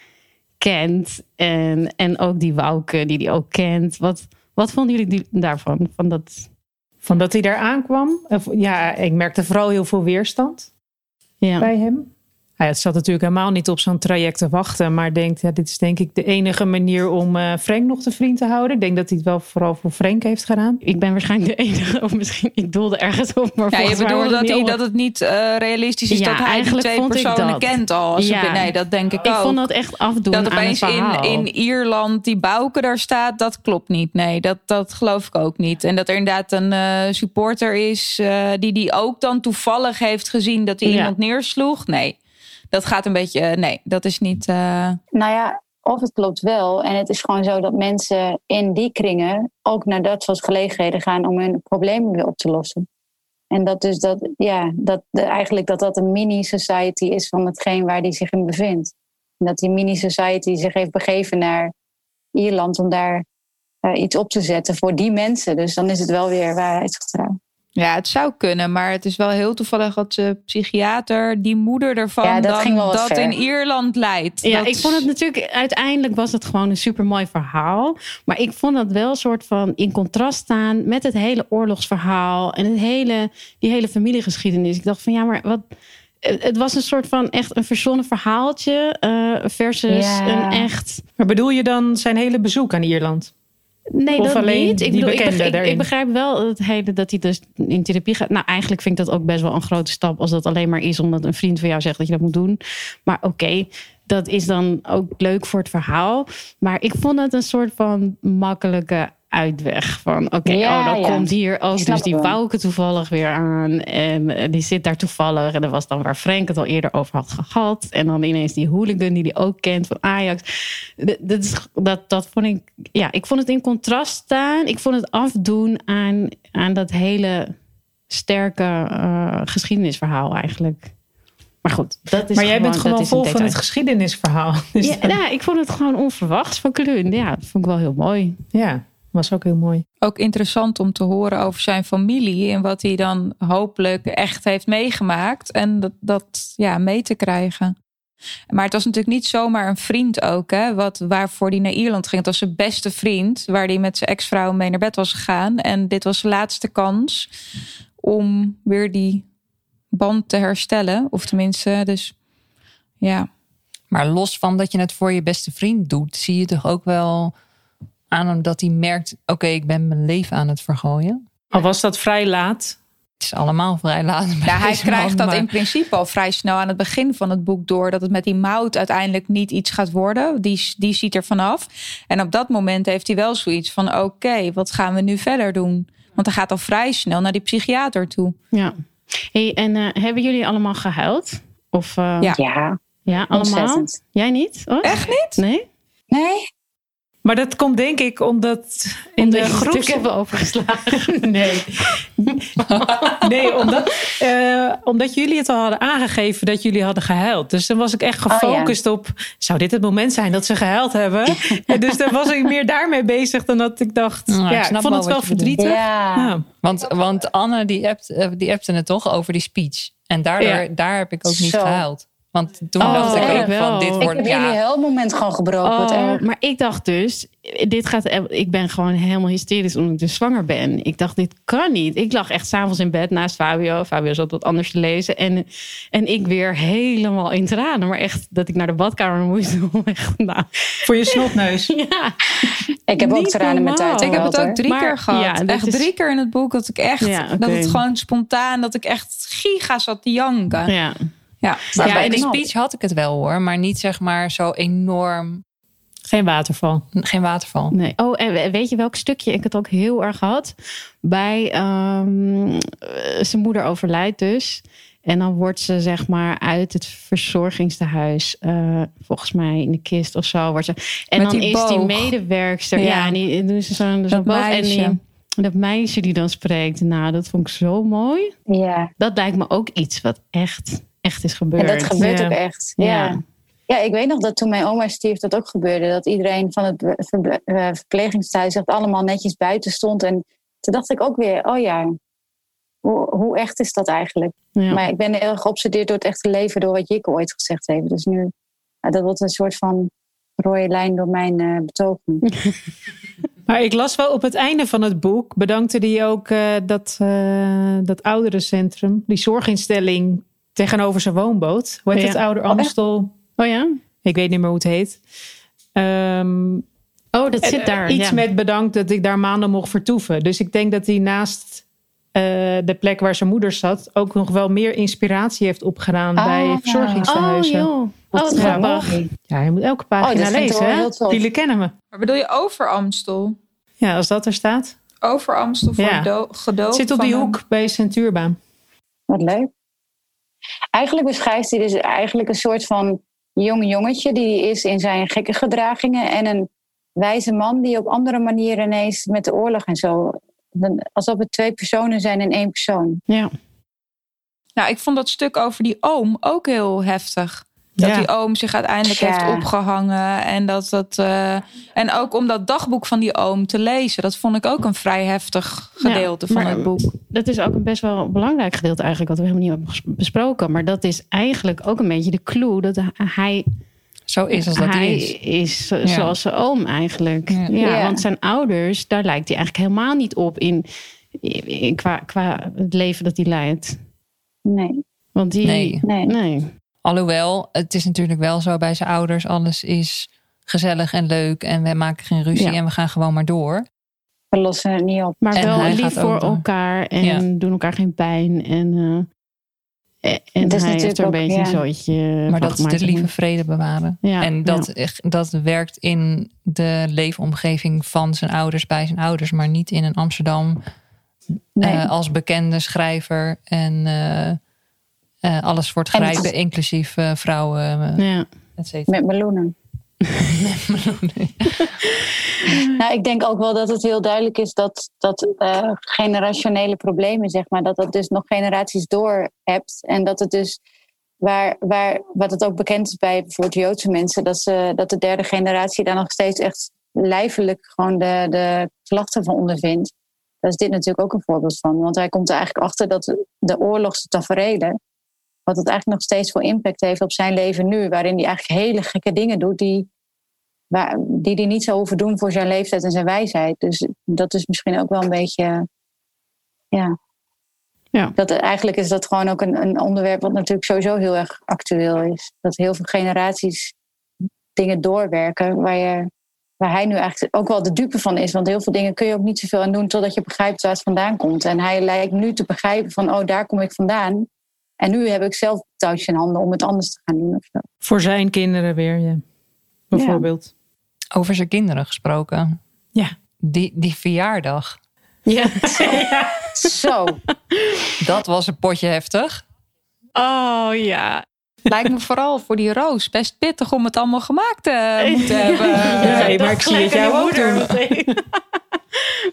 kent. En, en ook die Wouke die die ook kent. Wat, wat vonden jullie daarvan? Van dat, Van dat hij daar aankwam. Ja, ik merkte vooral heel veel weerstand ja. bij hem. Hij zat natuurlijk helemaal niet op zo'n traject te wachten. Maar denkt, ja, dit is denk ik de enige manier om eh, Frank nog te vriend te houden. Ik denk dat hij het wel vooral voor Frank heeft gedaan. Ik ben waarschijnlijk de enige, of misschien ik doelde ergens op. Maar Ja, je volgens mij bedoelde wordt dat, het hij, dat het niet eh, realistisch is Ja, dat hij die eigenlijk twee vond ik personen kent al. Als Ja. ik, nee, dat denk ik, Ik ook. vond dat echt afdoen dat aan opeens het in, in Ierland die Bouke daar staat, dat klopt niet. Nee, dat, dat geloof ik ook niet. En dat er inderdaad een eh, supporter is eh, die die ook dan toevallig heeft gezien dat hij Ja. iemand neersloeg. Nee, dat gaat een beetje. nee, dat is niet. eh, nou ja, of het klopt wel. En het is gewoon zo dat mensen in die kringen ook naar dat soort gelegenheden gaan om hun problemen weer op te lossen. En dat dus dat, ja, dat eigenlijk dat dat een mini-society is van hetgeen waar die zich in bevindt. En dat die mini-society zich heeft begeven naar Ierland om daar uh, iets op te zetten voor die mensen. Dus dan is het wel weer waarheidsgetrouw. Ja, het zou kunnen, maar het is wel heel toevallig dat de psychiater die moeder ervan Ja, dat dan in Ierland leidt. Ja, Dat ik vond het natuurlijk, uiteindelijk was het gewoon een super mooi verhaal. Maar ik vond dat wel een soort van in contrast staan met het hele oorlogsverhaal en het hele, die hele familiegeschiedenis. Ik dacht van ja, maar wat. Het was een soort van echt een verzonnen verhaaltje eh, versus Ja. een echt. Maar bedoel je dan zijn hele bezoek aan Ierland? Nee, Of dat niet. Ik, bedoel, ik, begrijp, ik begrijp wel het hele dat hij dus in therapie gaat. Nou, eigenlijk vind ik dat ook best wel een grote stap als dat alleen maar is omdat een vriend van jou zegt dat je dat moet doen. Maar oké, dat is dan ook leuk voor het verhaal. Maar ik vond het een soort van makkelijke uitweg. Van oké, Ja, oh, dan ja. komt hier ook Snap dus die ik. Wouke toevallig weer aan. En eh, die zit daar toevallig. En dat was dan waar Frank het al eerder over had gehad. En dan ineens die hooligan die die ook kent van Ajax. Dat, is, dat, dat vond ik, ja, ik vond het in contrast staan. Ik vond het afdoen aan, aan dat hele sterke eh, geschiedenisverhaal eigenlijk. Maar goed, dat is maar jij bent gewoon vol van het geschiedenisverhaal. Dus Ja, dan- nou, ik vond het gewoon onverwachts van Kluun. Ja, dat vond ik wel heel mooi. ja, was ook heel mooi. ook interessant om te horen over zijn familie en wat hij dan hopelijk echt heeft meegemaakt en dat, dat ja, mee te krijgen. Maar het was natuurlijk niet zomaar een vriend ook, hè, wat, waarvoor hij naar Ierland ging. Het was zijn beste vriend, waar hij met zijn ex-vrouw mee naar bed was gegaan. En dit was de laatste kans om weer die band te herstellen. Of tenminste, dus ja. Maar los van dat je het voor je beste vriend doet, zie je toch ook wel aan hem dat hij merkt: oké, ik ben mijn leven aan het vergooien. Al was dat vrij laat. Het is allemaal vrij laat. bij Ja, hij krijgt man, dat maar- in principe al vrij snel aan het begin van het boek door. Dat het met die mout uiteindelijk niet iets gaat worden. Die, die ziet er vanaf. En op dat moment heeft hij wel zoiets van: oké, wat gaan we nu verder doen? Want hij gaat al vrij snel naar die psychiater toe. Ja. Hey, en eh, hebben jullie allemaal gehuild? Of, eh, Ja. Ja, ja, allemaal? ontzettend. Jij niet? Oh? Echt niet? Nee? Nee? Maar dat komt denk ik omdat in Omdat de groeps... stuk hebben overgeslagen. Nee. nee, omdat, eh, omdat jullie het al hadden aangegeven dat jullie hadden gehuild. Dus dan was ik echt Oh, ja. gefocust op... zou dit het moment zijn dat ze gehuild hebben? En dus dan was ik meer daarmee bezig dan dat ik dacht... Ja, Ja, ik vond wel het wel verdrietig. Ja. Ja. Want, want Anne die, appt, eh, die appte het toch over die speech. En daardoor, Ja. daar heb ik ook niet Zo. gehuild. Want toen Oh, dacht ik ik ook wel. van dit Ik Ik wordt... heb jullie Ja, huilmoment gewoon gebroken. Oh, maar ik dacht dus, dit gaat, ik ben gewoon helemaal hysterisch omdat ik dus zwanger ben. Ik dacht, dit kan niet. Ik lag echt s'avonds in bed naast Fabio. Fabio zat wat anders te lezen. En, en ik weer helemaal in tranen. Maar echt dat ik naar de badkamer moest. om Echt, nou, Voor je snotneus. ja. ik heb ook tranen met tijd. Ik heb het ook drie Maar, keer gehad. ja, echt is- drie keer in het boek dat ik echt, Ja, dat het gewoon spontaan, dat ik echt giga zat te janken. ja. Ja, Maar ja, bij in die speech had ik het wel hoor. Maar niet zeg maar zo enorm... Geen waterval. Geen waterval. Nee. Oh, en weet je welk stukje ik het ook heel erg had? Bij ehm, eh, zijn moeder overlijdt dus. En dan wordt ze zeg maar uit het verzorgingstehuis, eh, volgens mij in de kist of zo. Wordt ze, en Met dan die is die medewerkster. Ja, Ja. en die doen ze zo'n boog. En meisje. die, dat meisje die dan spreekt. Nou, dat vond ik zo mooi. Ja, Dat lijkt me ook iets wat echt, echt is gebeurd. en dat gebeurt Ja. ook echt. Ja. Ja. ja. ik weet nog dat toen mijn oma stierf dat ook gebeurde. Dat iedereen van het eh, verpleegingstehuis echt allemaal netjes buiten stond. En toen dacht ik ook weer, oh ja, hoe, hoe echt is dat eigenlijk? Ja. Maar ik ben heel erg geobsedeerd door het echte leven, door wat Jikke ooit gezegd heeft. Dus nu, dat wordt een soort van rode lijn door mijn eh betoging. Maar ik las wel op het einde van het boek, bedankte hij ook eh, dat, eh dat ouderencentrum, die zorginstelling tegenover zijn woonboot. Hoe heet Ja. het? Ouder Oh? Amstel. Oh ja? Ik weet niet meer hoe het heet. Ehm, Oh, dat zit eh, daar. Iets ja. met bedankt dat ik daar maanden mocht vertoeven. Dus ik denk dat hij naast eh, de plek waar zijn moeder zat ook nog wel meer inspiratie heeft opgedaan Ah. bij Oh joh. Oh, wat Ja. grappig. Ja, je moet elke pagina Oh, lezen. hè? Jullie kennen me. Maar bedoel je over Amstel? Ja, als dat er staat. Over Amstel voor Ja. Het zit op die een- hoek bij Centuurbaan. Wat leuk. Eigenlijk beschrijft hij dus eigenlijk een soort van jong jongetje die is in zijn gekke gedragingen. En een wijze man die op andere manieren ineens met de oorlog en zo. Alsof het twee personen zijn in één persoon. Ja. Nou, ik vond dat stuk over die oom ook heel heftig. Dat Ja. die oom zich uiteindelijk Ja. heeft opgehangen. En, dat, dat, eh, en ook om dat dagboek van die oom te lezen. Dat vond ik ook een vrij heftig gedeelte van het boek. Dat is ook een best wel belangrijk gedeelte eigenlijk, wat we helemaal niet hebben besproken. Maar dat is eigenlijk ook een beetje de clue dat hij, Zo is als dat hij hij is. is zo- zoals zijn oom eigenlijk. Ja. Ja. Ja. want zijn ouders, daar lijkt hij eigenlijk helemaal niet op in, in- qua, qua het leven dat hij leidt. Nee, Want die, Nee. nee. nee. Alhoewel, het is natuurlijk wel zo bij zijn ouders. Alles is gezellig en leuk. En we maken geen ruzie Ja. en we gaan gewoon maar door. we lossen het niet op. Maar En wel lief voor elkaar en Ja. doen elkaar geen pijn. En, eh, en Het is hij heeft natuurlijk er een ook, beetje ja. een Maar dat is de lieve vrede bewaren. Ja, en dat, dat werkt in de leefomgeving van zijn ouders bij zijn ouders. Maar niet in een Amsterdam Nee. eh, als bekende schrijver. En eh, eh, alles wordt grijpen, is- inclusief eh, vrouwen, eh, Ja. et cetera. Met meloenen. Nou, ik denk ook wel dat het heel duidelijk is dat, dat eh, generationele problemen, zeg maar, dat dat dus nog generaties door hebt. En dat het dus, waar, waar, wat het ook bekend is bij bijvoorbeeld Joodse mensen, dat, ze, dat de derde generatie daar nog steeds echt lijfelijk gewoon de, de klachten van ondervindt. Daar is dit natuurlijk ook een voorbeeld van. Want hij komt er eigenlijk achter dat de oorlogstaferelen, wat het eigenlijk nog steeds voor impact heeft op zijn leven nu, waarin hij eigenlijk hele gekke dingen doet die waar, die hij niet zou hoeven doen voor zijn leeftijd en zijn wijsheid. Dus dat is misschien ook wel een beetje. Ja. Ja. Dat, eigenlijk is dat gewoon ook een, een onderwerp wat natuurlijk sowieso heel erg actueel is. Dat heel veel generaties dingen doorwerken waar, je, waar hij nu eigenlijk ook wel de dupe van is. Want heel veel dingen kun je ook niet zoveel aan doen totdat je begrijpt waar het vandaan komt. En hij lijkt nu te begrijpen van, oh, daar kom ik vandaan. En nu heb ik zelf touwtje in handen om het anders te gaan doen. Of zo. Voor zijn kinderen weer, ja. Bijvoorbeeld. Over zijn kinderen gesproken. Ja. Die, die verjaardag, Ja. Zo. dat was een potje heftig. Oh ja. Lijkt me vooral voor die Roos best pittig om het allemaal gemaakt te moeten hebben. Ja, maar ik zie het jou ook doen.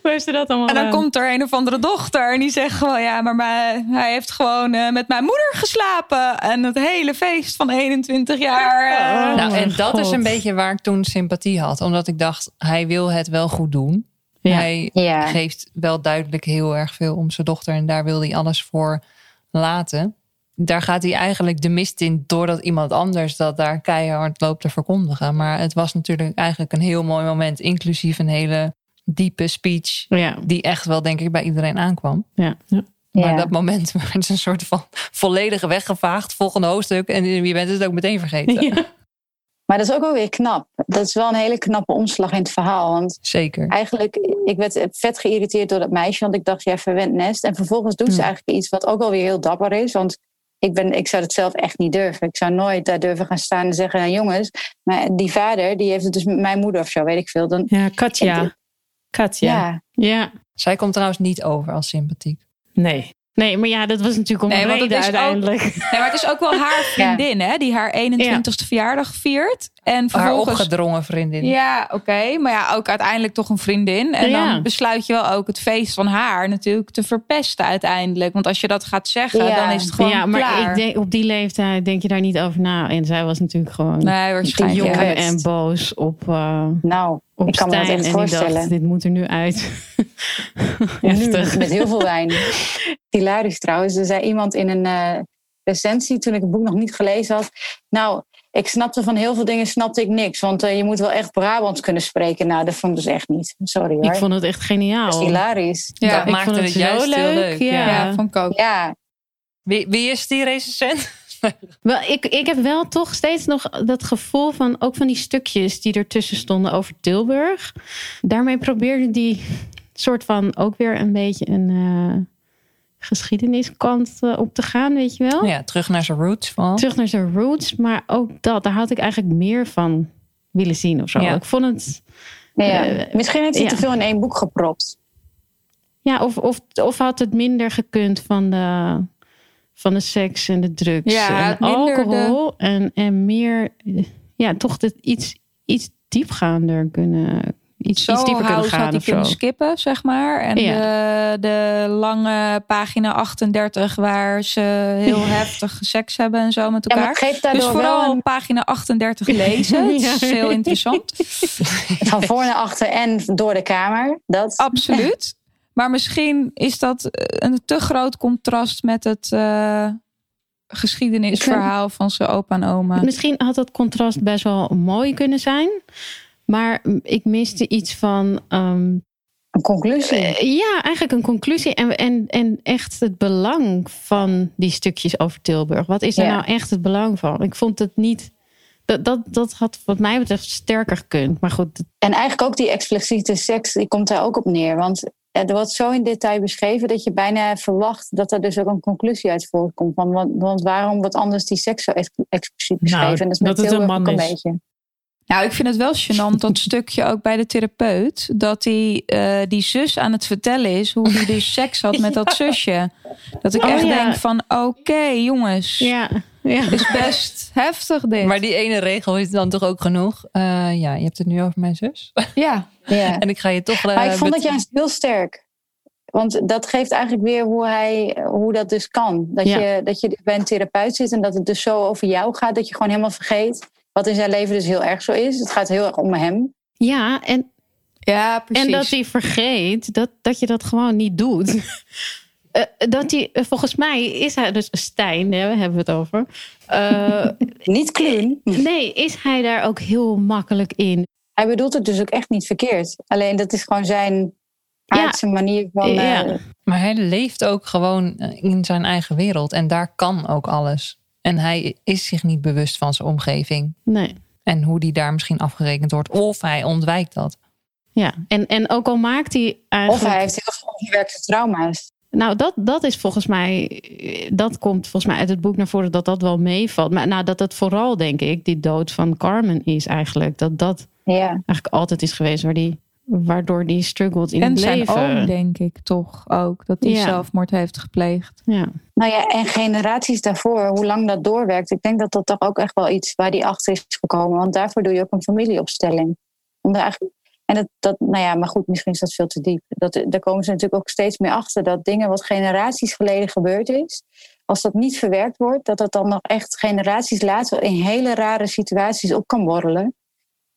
Hoe heeft ze dat allemaal En dan komt er een of andere dochter en die zegt gewoon... ja, maar mij- hij heeft gewoon eh, met mijn moeder geslapen. En het hele feest van 21 jaar. eh, Oh, nou, en mijn dat is een beetje waar ik toen sympathie had. Omdat ik dacht, hij wil het wel goed doen. Ja. Hij Ja. geeft wel duidelijk heel erg veel om zijn dochter. En daar wil hij alles voor laten. Daar gaat hij eigenlijk de mist in doordat iemand anders dat daar keihard loopt te verkondigen. Maar het was natuurlijk eigenlijk een heel mooi moment. Inclusief een hele diepe speech. Ja. Die echt wel denk ik bij iedereen aankwam. Ja. Maar Ja. dat moment werd een soort van volledig weggevaagd. Volgende hoofdstuk. En je bent het ook meteen vergeten. Ja. Maar dat is ook wel weer knap. Dat is wel een hele knappe omslag in het verhaal. Want Zeker. eigenlijk, ik werd vet geïrriteerd door dat meisje. Want ik dacht, ja, verwend nest. En vervolgens doet ze Hmm. eigenlijk iets wat ook wel weer heel dapper is. Want ik, ben, ik zou het zelf echt niet durven. Ik zou nooit daar durven gaan staan en zeggen... Nou, jongens, maar die vader, die heeft het dus met mijn moeder of zo, weet ik veel. Dan, Ja, Katja. Katja. ja. ja. Zij komt trouwens niet over als sympathiek. Nee. Nee, maar ja, dat was natuurlijk om Nee, het ook- uiteindelijk. Nee, maar het is ook wel haar vriendin, hè? Die haar 21ste verjaardag viert. En Haar vervolgens... opgedrongen vriendin. Ja, oké. Maar ja, ook uiteindelijk toch een vriendin. En Ja. dan besluit je wel ook het feest van haar natuurlijk te verpesten uiteindelijk. Want als je dat gaat zeggen, Ja. dan is het gewoon ja, maar klaar. ik denk, op die leeftijd denk je daar niet over na. En zij was natuurlijk gewoon Nee, waarschijnlijk. jong Ja. en boos op, eh Nou, op ik kan me dat Stijn. echt voorstellen. dacht, dit moet er nu uit. Nu, Heftig. met heel veel wijn. Hilarisch trouwens. Er zei iemand in een eh, recensie, toen ik het boek nog niet gelezen had. Nou, ik snapte van heel veel dingen snapte ik niks. Want eh, je moet wel echt Brabants kunnen spreken. Nou, dat vond ik dus echt niet. Sorry hoor. Ik vond het echt Dat geniaal. is hilarisch. Ja, dat ik maakte vond het het zo juist heel leuk, leuk. ja. Ja, vond ik ook. Ja, Wie, wie is die recensent? Wel, ik, ik heb wel toch steeds nog dat gevoel van ook van die stukjes die ertussen stonden over Tilburg. Daarmee probeerde die soort van ook weer een beetje een eh, geschiedeniskant eh, op te gaan, weet je wel? Ja, terug naar zijn roots van. Terug naar zijn roots, maar ook dat, daar had ik eigenlijk meer van willen zien of zo. Ja. Ik vond het, ja. Eh, Misschien heeft hij ja. te veel in één boek gepropt. ja, of, of, of had het minder gekund van de, van de seks en de drugs Ja, en alcohol. En, en meer, ja, toch dit iets, iets diepgaander kunnen, iets, Zo iets dieper kunnen gaan had hij of zo. kunnen skippen, zeg maar. En de, de lange pagina 38 waar ze heel heftig seks hebben en zo met Ja, maar elkaar. geeft dus vooral wel een, pagina 38 lezen. Het is Ja. heel interessant. van voor naar achter en door de kamer. Dat. Absoluut. Maar misschien is dat een te groot contrast met het eh, geschiedenisverhaal van zijn opa en oma. Misschien had dat contrast best wel mooi kunnen zijn. Maar ik miste iets van. ehm, Een conclusie. eh, ja, eigenlijk een conclusie. En, en, en echt het belang van die stukjes over Tilburg. Wat is er Ja. nou echt het belang van? Ik vond het niet. Dat, dat, dat had wat mij betreft sterker gekund. Maar goed, En eigenlijk ook die expliciete seks, die komt daar ook op neer. Want er wordt zo in detail beschreven dat je bijna verwacht dat er dus ook een conclusie uit voortkomt. Van, want, want waarom wordt anders die seks zo ex- expliciet beschreven? Nou, en dat is met dat het een Tilburg man ook een is. beetje. Nou, ik vind het wel gênant, dat stukje ook bij de therapeut. Dat die, eh, die zus aan het vertellen is hoe hij dus seks had met dat zusje. Dat ik Oh, echt ja. denk van, oké jongens. ja, ja. Is best heftig dit. Maar die ene regel is dan toch ook genoeg? Eh, ja, je hebt het nu over mijn zus. ja, Ja. en ik ga je toch... eh, Maar ik vond dat juist heel sterk. Want dat geeft eigenlijk weer hoe, hij, hoe dat dus kan. Dat, Ja. je, dat je bij een therapeut zit en dat het dus zo over jou gaat. Dat je gewoon helemaal vergeet wat in zijn leven dus heel erg zo is. Het gaat heel erg om hem. ja en, ja, precies. en dat hij vergeet dat, dat je dat gewoon niet doet. Eh, dat hij, eh, volgens mij is hij dus Stijn, hè, hebben we het over. Eh, Niet kluun. nee, is hij daar ook heel makkelijk in? Hij bedoelt het dus ook echt niet verkeerd. Alleen dat is gewoon zijn aardse manier van... Ja. Maar hij leeft ook gewoon in zijn eigen wereld. En daar kan ook alles. En hij is zich niet bewust van zijn omgeving. Nee. En hoe die daar misschien afgerekend wordt. Of hij ontwijkt dat. Ja, en, en ook al maakt hij of eigenlijk... hij heeft heel veel onverwerkte trauma's. Nou, dat, dat is volgens mij... Dat komt volgens mij uit het boek naar voren dat dat wel meevalt. Maar nou, dat het vooral, denk ik, die dood van Carmen is eigenlijk. Dat dat Ja. eigenlijk altijd is geweest waar die, waardoor die struggelt in en het zijn leven. oom, denk ik toch ook. Dat hij Ja. zelfmoord heeft gepleegd. Ja. Nou ja, en generaties daarvoor, hoe lang dat doorwerkt. Ik denk dat dat toch ook echt wel iets waar die achter is gekomen. Want daarvoor doe je ook een familieopstelling. Om daar eigenlijk, en dat, dat, nou ja, maar goed, misschien is dat veel te diep. Dat, daar komen ze natuurlijk ook steeds meer achter. Dat dingen wat generaties geleden gebeurd is. Als dat niet verwerkt wordt, dat dat dan nog echt generaties later in hele rare situaties op kan borrelen.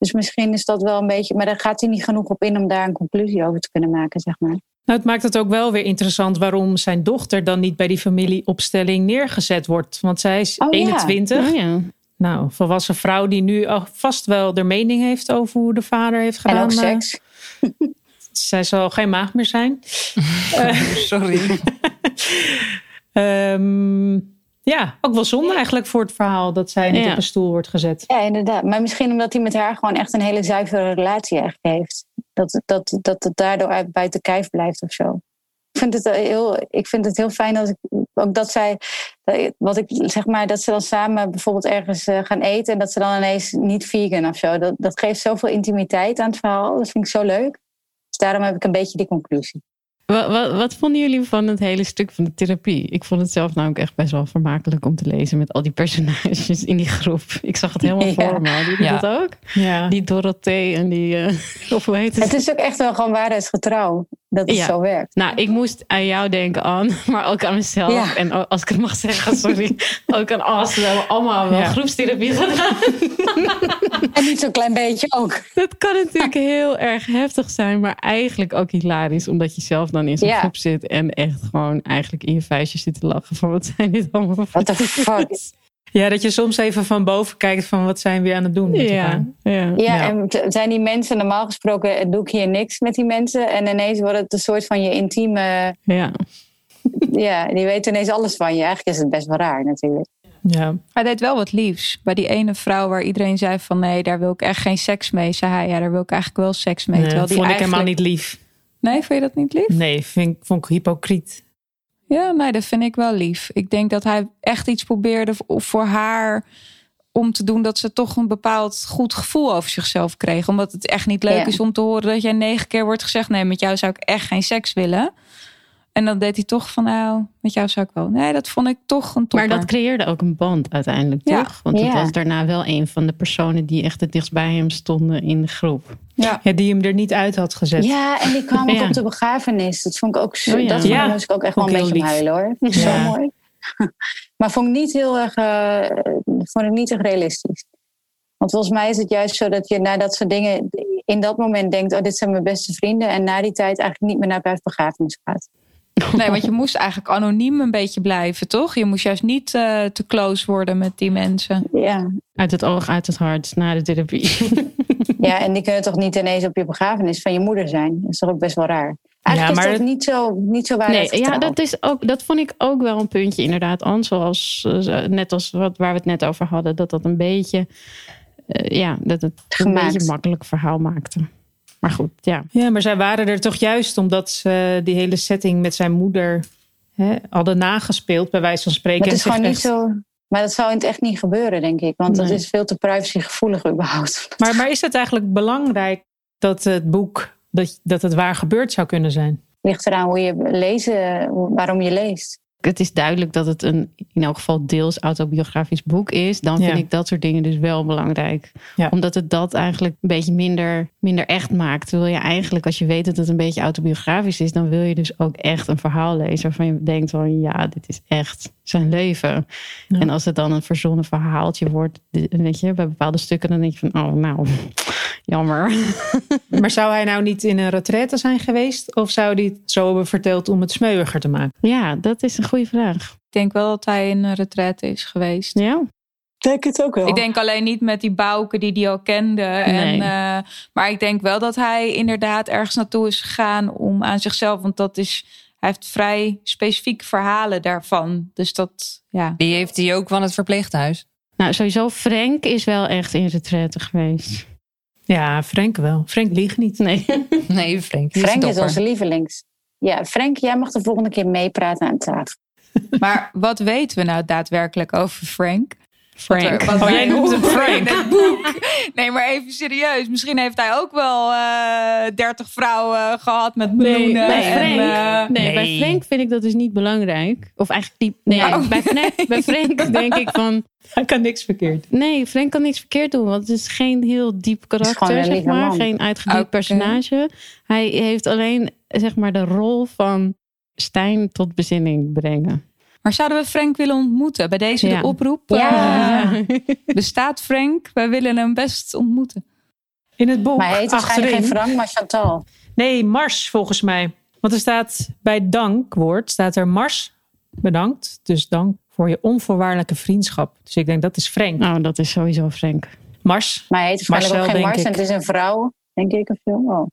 Dus misschien is dat wel een beetje, maar daar gaat hij niet genoeg op in om daar een conclusie over te kunnen maken, zeg maar. Nou, het maakt het ook wel weer interessant waarom zijn dochter dan niet bij die familieopstelling neergezet wordt. Want zij is Oh, ja. 21. Oh, ja. Nou, volwassen vrouw die nu al vast wel de mening heeft over hoe de vader heeft gedaan. En ook eh, seks. Zij zal geen maag meer zijn. Eh, Sorry. Ehm, ja, ook wel zonde eigenlijk voor het verhaal dat zij niet Ja. op een stoel wordt gezet. Ja, inderdaad. Maar misschien omdat hij met haar gewoon echt een hele zuivere relatie heeft. Dat, dat, dat het daardoor uit buiten kijf blijft of zo. Ik vind het heel, ik vind het heel fijn dat ik ook dat zij, wat ik zeg maar, dat ze dan samen bijvoorbeeld ergens eh, gaan eten en dat ze dan ineens niet vegan of zo. Dat, dat geeft zoveel intimiteit aan het verhaal. Dat vind ik zo leuk. Dus daarom heb ik een beetje die conclusie. Wat, wat, wat vonden jullie van het hele stuk van de therapie? Ik vond het zelf namelijk echt best wel vermakelijk om te lezen met al die personages in die groep. Ik zag het helemaal Ja. voor me. Hadden jullie Ja. dat ook? Ja. Die Dorothee en die, eh, of hoe heet het? Het is ook echt wel gewoon waarheidsgetrouw dat het Ja. zo werkt. Nou, ik moest aan jou denken, Anne, maar ook aan mezelf. Ja. En als ik het mag zeggen, sorry, ook aan As. We hebben allemaal wel Ja. groepstherapie gedaan. En niet zo'n klein beetje ook. Dat kan natuurlijk heel erg heftig zijn, maar eigenlijk ook hilarisch. Omdat je zelf dan in zo'n Ja. groep zit en echt gewoon eigenlijk in je vuistje zit te lachen van wat zijn dit allemaal voor What the fuck? ja, dat je soms even van boven kijkt van wat zijn we aan het doen met Ja, ja. En zijn die mensen normaal gesproken doe ik hier niks met die mensen en ineens wordt het een soort van je intieme, ja. ja, die weten ineens alles van je. Eigenlijk is het best wel raar natuurlijk. Ja. Hij deed wel wat liefs. Bij die ene vrouw waar iedereen zei van nee, daar wil ik echt geen seks mee. Zei hij, ja, daar wil ik eigenlijk wel seks mee. Nee, Terwijl vond die ik helemaal eigenlijk... niet lief. Nee, vond je dat niet lief? Nee, vind, vond ik hypocriet. Ja, nee, dat vind ik wel lief. Ik denk dat hij echt iets probeerde voor haar om te doen dat ze toch een bepaald goed gevoel over zichzelf kreeg. Omdat het echt niet leuk Ja. is om te horen dat jij negen keer wordt gezegd: nee, met jou zou ik echt geen seks willen. En dan deed hij toch van, nou, met jou zou ik wel. Nee, dat vond ik toch een topper. Maar dat creëerde ook een band uiteindelijk, Ja. toch? Want het Ja. was daarna wel een van de personen die echt het dichtst bij hem stonden in de groep. ja. Ja, die hem er niet uit had gezet. Ja, en die kwam ook op de begrafenis. Dat vond ik ook zo. Oh ja. Dat vond ik- Ja, moest ik ook echt wel een beetje heel huilen hoor. Zo mooi. maar vond ik niet heel erg, eh, vond ik niet echt realistisch. Want volgens mij is het juist zo dat je na dat soort dingen in dat moment denkt: oh, dit zijn mijn beste vrienden. En na die tijd eigenlijk niet meer naar vijf begrafenis gaat. Nee, want je moest eigenlijk anoniem een beetje blijven, toch? Je moest juist niet eh, te close worden met die mensen. Ja. Uit het oog, uit het hart, na de therapie. ja, en die kunnen toch niet ineens op je begrafenis van je moeder zijn? Dat is toch ook best wel raar. Eigenlijk maar is dat het- niet zo, niet zo waar. Nee, ja, dat, is ook, dat vond ik ook wel een puntje inderdaad, Anne. Zoals, eh, net als wat, waar we het net over hadden. Dat dat een beetje, eh, ja, dat het een beetje een makkelijk verhaal maakte. Maar goed, ja. Ja, maar zij waren er toch juist omdat ze die hele setting met zijn moeder hè, hadden nagespeeld, bij wijze van spreken. Maar het is gewoon niet echt- zo. Maar dat zou in het echt niet gebeuren, denk ik. Want dat Nee. is veel te privacygevoelig überhaupt. Maar, maar is het eigenlijk belangrijk dat het boek, dat, dat het waar gebeurd zou kunnen zijn? ligt eraan hoe je lezen, waarom je leest. Het is duidelijk dat het een in elk geval deels autobiografisch boek is. Dan vind Ja. ik dat soort dingen dus wel belangrijk. Ja. Omdat het dat eigenlijk een beetje minder, minder echt maakt. Terwijl je eigenlijk, als je weet dat het een beetje autobiografisch is, dan wil je dus ook echt een verhaal lezen waarvan je denkt van ja, dit is echt zijn leven. Ja. En als het dan een verzonnen verhaaltje wordt, weet je, bij bepaalde stukken, dan denk je van oh, nou, jammer. Maar zou hij nou niet in een retraite zijn geweest? Of zou hij het zo hebben verteld om het smeuiger te maken? Ja, dat is een goede vraag. Ik denk wel dat hij in een retraite is geweest. Ja, Denk het ook wel. Ik denk alleen niet met die bouken die hij al kende. En, Nee. eh, maar ik denk wel dat hij inderdaad ergens naartoe is gegaan om aan zichzelf. Want dat is, hij heeft vrij specifiek verhalen daarvan. Dus dat, ja. Die heeft hij ook van het verpleeghuis. nou sowieso Frank is wel echt in retraite geweest. Ja, Frank wel. Frank liegt niet. Nee. Nee, Frank. die Frank is onze lievelings. Ja, Frank, jij mag de volgende keer meepraten aan tafel. Maar wat weten we nou daadwerkelijk over Frank? Frank. Wat wat Oh, jij noemt hem Frank. in het boek. Nee, maar even serieus. Misschien heeft hij ook wel eh 30 vrouwen gehad met miljoenen. bij en, Frank, eh, nee, bij nee. Frank vind ik dat dus niet belangrijk. Of eigenlijk die. Nee, Nou. bij, Frank, bij Frank denk ik van. Hij kan niks verkeerd. Nee, Frank kan niks verkeerd doen. Want het is geen heel diep karakter, zeg maar. man. Geen uitgebeeld Oké. personage. Hij heeft alleen, zeg maar, de rol van Stijn tot bezinning brengen. Maar zouden we Frank willen ontmoeten? Bij deze Ja. de oproep. Ja. eh, bestaat Frank? Wij willen hem best ontmoeten. In het boek Maar hij heet waarschijnlijk achterin. geen Frank, maar Chantal. Nee, Mars volgens mij. Want er staat bij dankwoord, staat er Mars bedankt. Dus dank voor je onvoorwaardelijke vriendschap. Dus ik denk dat is Frank. Nou, dat is sowieso Frank. Mars? Maar hij heet waarschijnlijk Marcel, ook geen Mars en het is een vrouw, denk ik of zo. Oh.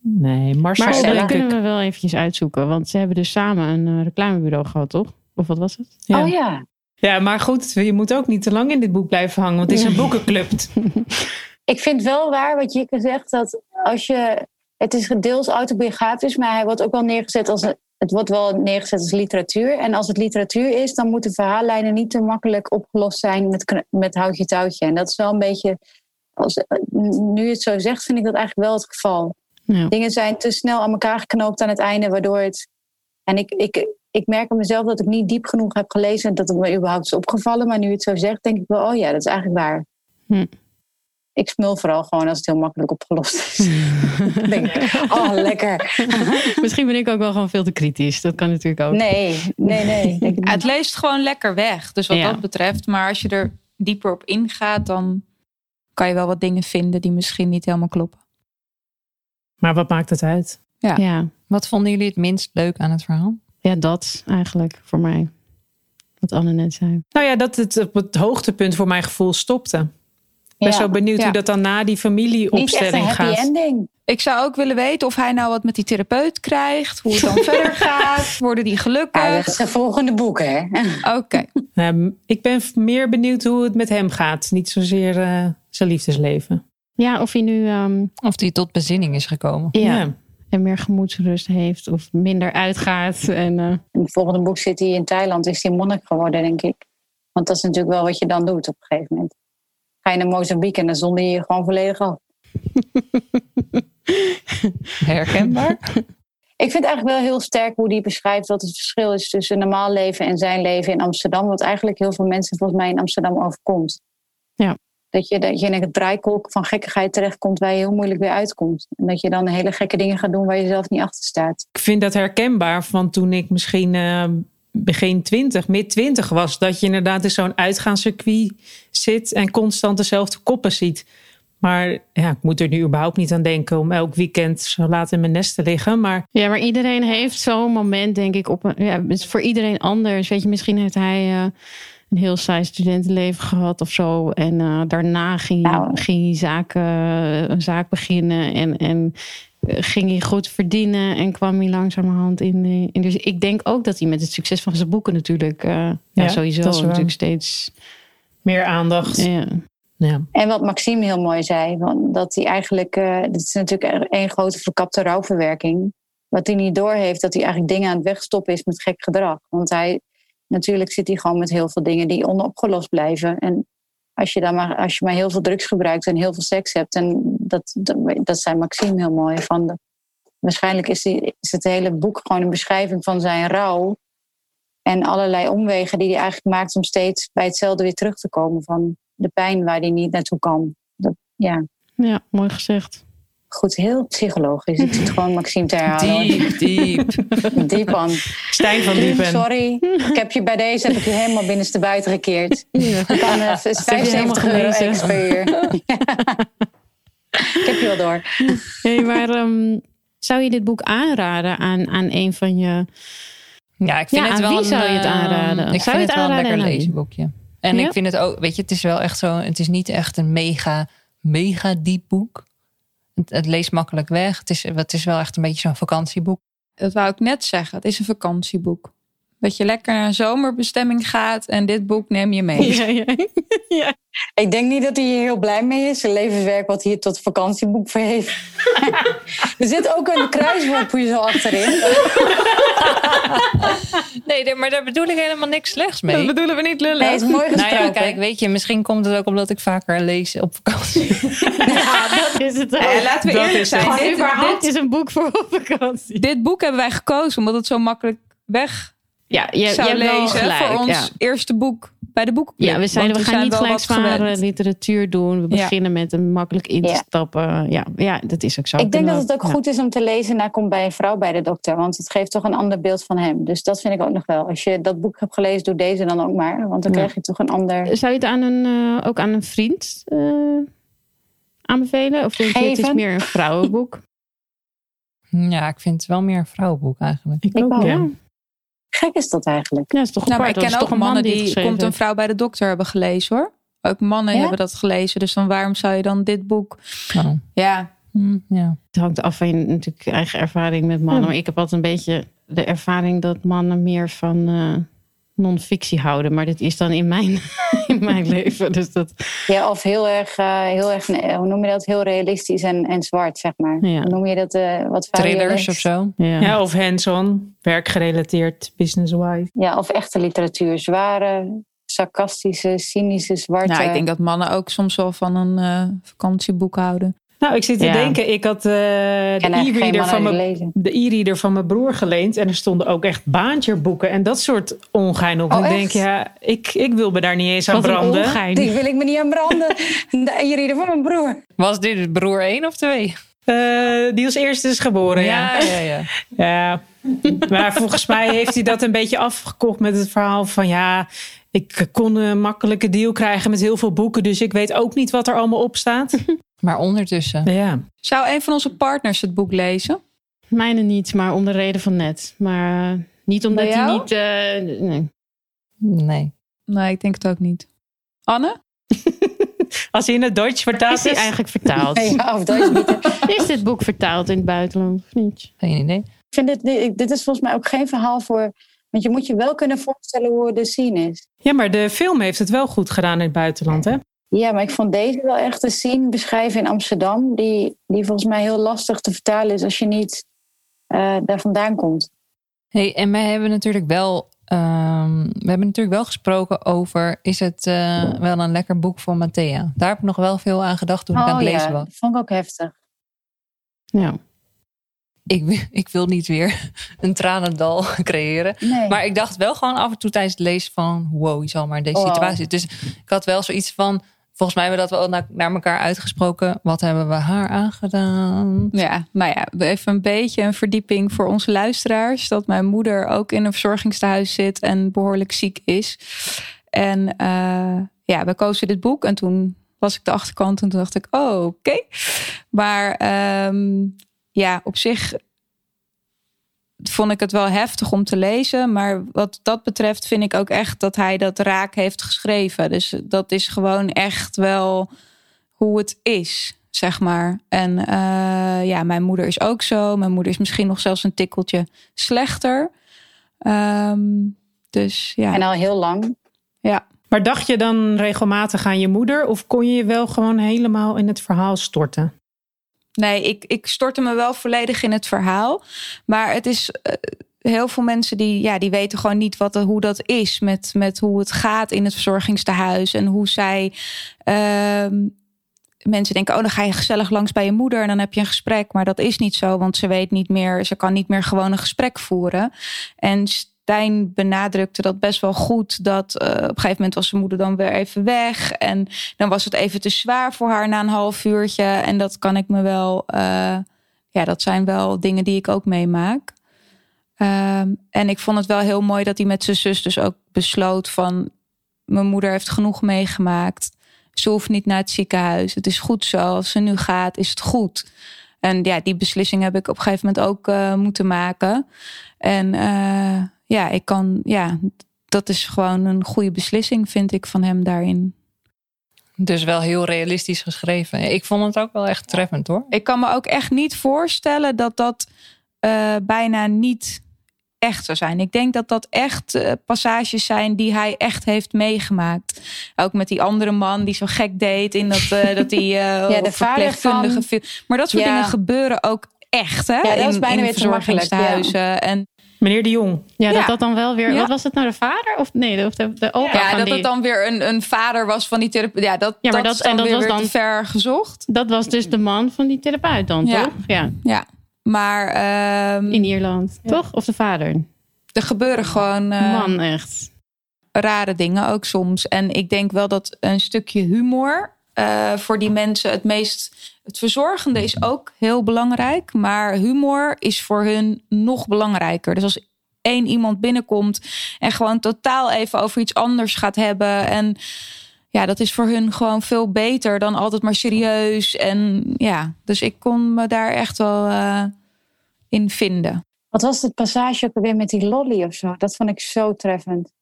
Nee, Marcel Maar dat kunnen we wel eventjes uitzoeken. Want ze hebben dus samen een eh, reclamebureau gehad, toch? Of wat was het? Ja. oh ja. Ja, maar goed, je moet ook niet te lang in dit boek blijven hangen. Want het is een boekenclub. Ik vind wel waar wat Jikke zegt, dat als je... Het is deels autobiografisch, maar hij wordt ook wel neergezet als... Het wordt wel neergezet als literatuur. En als het literatuur is, dan moeten verhaallijnen niet te makkelijk opgelost zijn met, met houtje touwtje. En dat is wel een beetje... Als, nu je het zo zegt, vind ik dat eigenlijk wel het geval. Ja. Dingen zijn te snel aan elkaar geknoopt aan het einde, waardoor het. En ik, ik, ik merk aan mezelf dat ik niet diep genoeg heb gelezen en dat het me überhaupt is opgevallen. Maar nu je het zo zegt, denk ik wel, oh ja, dat is eigenlijk waar. Hm. Ik smul vooral gewoon als het heel makkelijk opgelost is. Denk ik, oh, lekker. Misschien ben ik ook wel gewoon veel te kritisch. Dat kan natuurlijk ook. Nee, nee, nee. Denk het leest gewoon lekker weg. Dus wat Ja. dat betreft. Maar als je er dieper op ingaat, dan kan je wel wat dingen vinden die misschien niet helemaal kloppen. Maar wat maakt het uit? Ja. Wat vonden jullie het minst leuk aan het verhaal? ja, dat eigenlijk voor mij. Wat Anne net zei. Nou ja, dat het op het hoogtepunt voor mijn gevoel stopte. Ik ben Ja. zo benieuwd Ja. hoe dat dan na die Niet echt een familieopstelling happy gaat. ending. Ik zou ook willen weten of hij nou wat met die therapeut krijgt. Hoe het dan verder gaat. Worden die Ja, dat gelukkig? is de volgende boek, hè? Oké. Ehm, ik ben meer benieuwd hoe het met hem gaat. Niet zozeer eh, zijn liefdesleven. Ja, of hij nu ehm, Of die tot bezinning is gekomen? ja, en meer gemoedsrust heeft of minder uitgaat. En, eh, In het volgende boek zit hij in Thailand, is hij monnik geworden, denk ik. Want dat is natuurlijk wel wat je dan doet op een gegeven moment. Ga je naar Mozambique en dan zonder je je gewoon volledig af. Herkenbaar? Ik vind eigenlijk wel heel sterk hoe die beschrijft wat het verschil is tussen normaal leven en zijn leven in Amsterdam. Wat eigenlijk heel veel mensen volgens mij in Amsterdam overkomt. Ja. Dat je, dat je in het draaikolk van gekkigheid terechtkomt waar je heel moeilijk weer uitkomt. En dat je dan hele gekke dingen gaat doen waar je zelf niet achter staat. Ik vind dat herkenbaar van toen ik misschien uh, begin twintig, mid twintig was. Dat je inderdaad in zo'n uitgaanscircuit zit en constant dezelfde koppen ziet. Maar ja, ik moet er nu überhaupt niet aan denken om elk weekend zo laat in mijn nest te liggen. Maar... Ja, maar iedereen heeft zo'n moment, denk ik. Op een, ja, het is voor iedereen anders. Weet je, misschien heeft hij uh, een heel saai studentenleven gehad of zo. En uh, daarna ging, nou. ging hij zaken, een zaak beginnen. En, en ging hij goed verdienen en kwam hij langzamerhand in, in. Dus ik denk ook dat hij met het succes van zijn boeken natuurlijk. Uh, ja, ja, sowieso natuurlijk steeds. Meer aandacht. Ja. Ja. En wat Maxime heel mooi zei, want dat hij eigenlijk, uh, dit is natuurlijk één grote verkapte rouwverwerking. Wat hij niet doorheeft, dat hij eigenlijk dingen aan het wegstoppen is met gek gedrag. Want hij, natuurlijk zit hij gewoon met heel veel dingen die onopgelost blijven. En als je, dan maar, als je maar heel veel drugs gebruikt en heel veel seks hebt, en dat, dat, zei Maxime heel mooi. Van waarschijnlijk is, die, is het hele boek gewoon een beschrijving van zijn rouw. En allerlei omwegen die hij eigenlijk maakt om steeds bij hetzelfde weer terug te komen. Van de pijn waar hij niet naartoe kan. Dat, ja. ja, mooi gezegd. Goed, heel psychologisch. Ik zit gewoon Maxime te herhalen. Diep, diep. Diep aan. Stijn van Diepen. Sorry, ik heb je bij deze heb ik je helemaal binnenste buiten gekeerd. Ja. Kan, uh, 75 euro extra per uur. ik heb je wel door. Hey, maar um, zou je dit boek aanraden aan, aan een van je... Ja, ik vind ja, het wel wie een, zou je het aanraden? Ik zou vind het wel een lekker lezenboekje. En Ja? ik vind het ook, weet je, het is wel echt zo, het is niet echt een mega, mega diep boek. Het, leest makkelijk weg. Het is, het is wel echt een beetje zo'n vakantieboek. Dat wou ik net zeggen. Het is een vakantieboek. Dat je lekker naar een zomerbestemming gaat en dit boek neem je mee. Ja, ja. ja. Ik denk niet dat hij hier heel blij mee is. Zijn levenswerk wat hij hier tot vakantieboek voor heeft. er zit ook een kruiswoordpoeie zo achterin. Nee, daar- maar daar bedoel ik helemaal niks slechts mee. Dat bedoelen we niet lullen. Nee, het is mooi Nou gesproken. ja, kijk, weet je, misschien komt het ook omdat ik vaker lees op vakantie. Ja, dat is het ook. Eh, laten we Dat eerlijk zijn. Dit, dit, is een boek voor op vakantie. dit boek hebben wij gekozen omdat het zo makkelijk weg Ja, je, je zou hebt wel lezen gelijk. voor ons ja. eerste boek bij de boekenclub. Ja, we zeiden we gaan niet wel gelijk wat zware gewend. literatuur doen. We Ja. beginnen met een makkelijk in te Ja. stappen. Ja, ja, dat is ook zo. Ik denk dat het ook Ja. goed is om te lezen naar Komt bij een vrouw bij de dokter. Want het geeft toch een ander beeld van hem. Dus dat vind ik ook nog wel. Als je dat boek hebt gelezen, doe deze dan ook maar. Want dan Ja. krijg je toch een ander... Zou je het aan een, eh, ook aan een vriend eh, aanbevelen? Of denk je het is meer een vrouwenboek? Ja, ik vind het wel meer een vrouwenboek eigenlijk. Ik Ik ook, ook. ja. Gek is dat eigenlijk. Ja, is toch Nou, maar ik ken is ook toch een man mannen die Komt een vrouw bij de dokter hebben gelezen hoor. Ook mannen Ja? hebben dat gelezen. Dus dan waarom zou je dan dit boek... Oh. Ja, Hm, ja. Het hangt af van je natuurlijk eigen ervaring met mannen. Ja. Maar ik heb altijd een beetje de ervaring dat mannen meer van eh, non-fictie houden. Maar dit is dan in mijn, in mijn leven. Dus dat, Ja, of heel erg, eh, heel erg eh, hoe noem je dat? Heel realistisch en, en zwart, zeg maar. Ja. Hoe noem je dat? eh, wat Thrillers of zo. ja. Ja, of hands-on, werkgerelateerd, business-wise. Ja, of echte literatuur. Zware, sarcastische, cynische, zwarte. nou, ik denk dat mannen ook soms wel van een eh, vakantieboek houden. Nou, ik zit te Ja. denken, ik had eh, de e-reader van, mijn- lezen. de e-reader van mijn broer geleend. En er stonden ook echt baantjeboeken en dat soort ongein op. Oh, ik denk, ja, ik, ik wil me daar niet eens aan Wat branden. ongein. Die wil ik me niet aan branden. De e-reader van mijn broer. Was dit broer 1 of 2? Eh, die als eerste is geboren, ja. ja, ja. Ja, maar volgens mij heeft hij dat een beetje afgekocht met het verhaal van ja, ik kon een makkelijke deal krijgen met heel veel boeken, dus ik weet ook niet wat er allemaal op staat. Maar ondertussen. Ja, Zou een van onze partners het boek lezen? Mijne niet, maar om de reden van net. Maar eh, niet omdat hij niet... eh, nee. Nee. Nee, ik denk het ook niet. Anne? als hij in het Duits vertaald Is hij eigenlijk vertaald? Ja, of Duits niet. Is dit boek vertaald in het buitenland of niet? Geen idee. Ik vind dit, dit, dit is volgens mij ook geen verhaal voor... Want je moet je wel kunnen voorstellen hoe de scene is. Ja, maar de film heeft het wel goed gedaan in het buitenland, hè? Ja, maar ik vond deze wel echt een scene beschrijven in Amsterdam... die, die volgens mij heel lastig te vertalen is als je niet eh, daar vandaan komt. Hey, en wij hebben natuurlijk wel, ehm, we hebben natuurlijk wel gesproken over: is het eh, wel een lekker boek voor Matthea? Daar heb ik nog wel veel aan gedacht toen ik aan het lezen Oh ja, was. dat vond ik ook heftig. Ja. ik, ik wil niet weer een tranendal creëren. Nee. Maar ik dacht wel gewoon af en toe tijdens het lezen van... wow, je zal maar in deze Wow. situatie. Dus ik had wel zoiets van... volgens mij hebben we dat wel naar, elkaar uitgesproken. Wat hebben we haar aangedaan? Ja, nou ja, even een beetje een verdieping voor onze luisteraars. Dat mijn moeder ook in een verzorgingstehuis zit en behoorlijk ziek is. En eh, ja, we kozen dit boek en toen las ik de achterkant en toen dacht ik, oh, oké. Maar ehm, ja, op zich vond ik het wel heftig om te lezen. Maar wat dat betreft vind ik ook echt dat hij dat raak heeft geschreven. Dus dat is gewoon echt wel hoe het is, zeg maar. En eh, ja, mijn moeder is ook zo. Mijn moeder is misschien nog zelfs een tikkeltje slechter. Ehm, dus ja. En al heel lang. ja. Maar dacht je dan regelmatig aan je moeder? Of kon je je wel gewoon helemaal in het verhaal storten? Nee, ik, ik stortte me wel volledig in het verhaal. Maar het is eh, heel veel mensen die, ja, die weten gewoon niet wat, hoe dat is. Met, met hoe het gaat in het verzorgingstehuis. En hoe zij. ehm, mensen denken, oh, dan ga je gezellig langs bij je moeder en dan heb je een gesprek. Maar dat is niet zo, want ze weet niet meer, ze kan niet meer gewoon een gesprek voeren. En Stijn benadrukte dat best wel goed. Dat eh, op een gegeven moment was zijn moeder dan weer even weg. En dan was het even te zwaar voor haar na een half uurtje. En dat kan ik me wel. eh, ja, dat zijn wel dingen die ik ook meemaak. Ehm, en ik vond het wel heel mooi dat hij met zijn zus dus ook besloot van... mijn moeder heeft genoeg meegemaakt. Ze hoeft niet naar het ziekenhuis. Het is goed zo. Als ze nu gaat, is het goed. En ja, die beslissing heb ik op een gegeven moment ook eh, moeten maken. En ja, ik kan... Ja, dat is gewoon een goede beslissing, vind ik, van hem daarin. Dus wel heel realistisch geschreven. Ik vond het ook wel echt treffend hoor. Ik kan me ook echt niet voorstellen dat dat eh, bijna niet echt zou zijn. Ik denk dat dat echt eh, passages zijn die hij echt heeft meegemaakt. Ook met die andere man die zo gek deed in dat, eh dat die eh Ja, de verpleegkundige van- viel. Maar dat soort Ja. dingen gebeuren ook echt, hè? dat is in, bijna in weer te makkelijk, verzorgingstehuizen. En Meneer de Jong. Ja, Ja. dat dat dan wel weer... Ja. Wat was het nou, de vader? Of nee, of de, de opa ja, van dat die... het dan weer een, een vader was van die therapeut. Ja, dat, Ja, maar dat, dat- is dan en dat weer, was dan- te ver gezocht. Dat was dus de man van die therapeut dan, Ja. toch? Ja, Ja, maar ehm, in Ierland. Toch? Of de vader? er gebeuren gewoon... eh, Man, echt. rare dingen ook soms. En ik denk wel dat een stukje humor eh, voor die mensen het meest. Het verzorgende is ook heel belangrijk, maar humor is voor hun nog belangrijker. Dus als één iemand binnenkomt en gewoon totaal even over iets anders gaat hebben en ja, dat is voor hun gewoon veel beter dan altijd maar serieus. En ja, dus ik kon me daar echt wel eh, in vinden. Wat was het passage ook alweer met die lolly of zo? Dat vond ik zo treffend.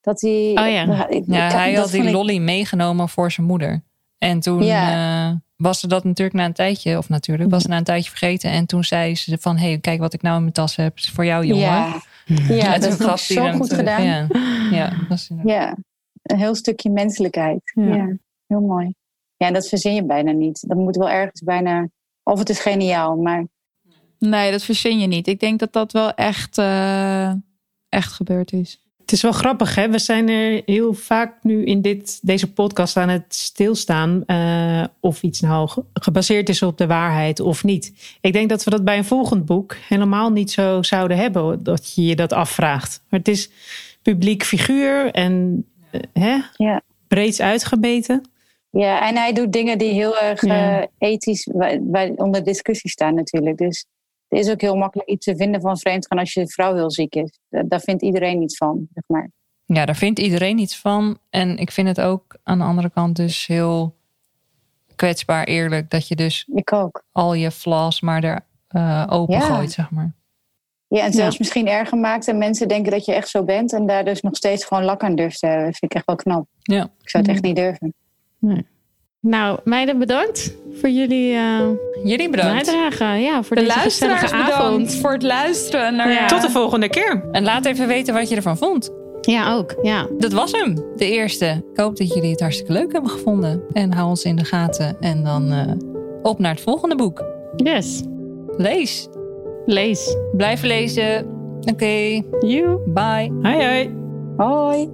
Dat hij. Oh ja. ik- Ja, ik- hij had die ik- lolly meegenomen voor zijn moeder. En toen Ja. eh, was ze dat natuurlijk na een tijdje, of natuurlijk, was ze na een tijdje vergeten. En toen zei ze van, hé, hey, kijk wat ik nou in mijn tas heb. is voor jou, jongen. Ja, ja dat is zo goed terug. gedaan. Ja, ja, dat was inderdaad- Ja, een heel stukje menselijkheid. Ja. Ja. heel mooi. Ja, en dat verzin je bijna niet. Dat moet wel ergens bijna. Of het is geniaal, maar Nee, dat verzin je niet. Ik denk dat dat wel echt, eh, echt gebeurd is. Het is wel grappig, hè? We zijn er heel vaak nu in dit, deze podcast aan het stilstaan. eh, of iets nou ge- gebaseerd is op de waarheid of niet. Ik denk dat we dat bij een volgend boek helemaal niet zo zouden hebben. Dat je je dat afvraagt. Maar het is publiek figuur en eh, hè? Ja. breed uitgebeten. ja, en hij doet dingen die heel erg Ja. eh, ethisch onder discussie staan natuurlijk. Dus het is ook heel makkelijk iets te vinden van vreemdgaan als je vrouw heel ziek is. Daar, vindt iedereen iets van, zeg maar. Ja, daar vindt iedereen iets van. En ik vind het ook aan de andere kant dus heel kwetsbaar eerlijk. Dat je dus Ik ook. al je flaws maar er eh, open Ja. gooit, zeg maar. Ja, en zelfs misschien erger maakt en mensen denken dat je echt zo bent en daar dus nog steeds gewoon lak aan durft te hebben. Dat vind ik echt wel knap. Ja. Ik zou het echt niet durven. Nou, meiden bedankt voor jullie eh Jullie bedankt. bijdrage. Ja, voor De deze luisteraars avond. voor het luisteren naar Ja. Tot de volgende keer. En laat even weten wat je ervan vond. Ja, ook. Ja. Dat was hem, de eerste. Ik hoop dat jullie het hartstikke leuk hebben gevonden. En hou ons in de gaten. En dan eh, op naar het volgende boek. Yes. Lees. Lees. Blijf lezen. Oké, You. bye. Hoi hoi. Hoi!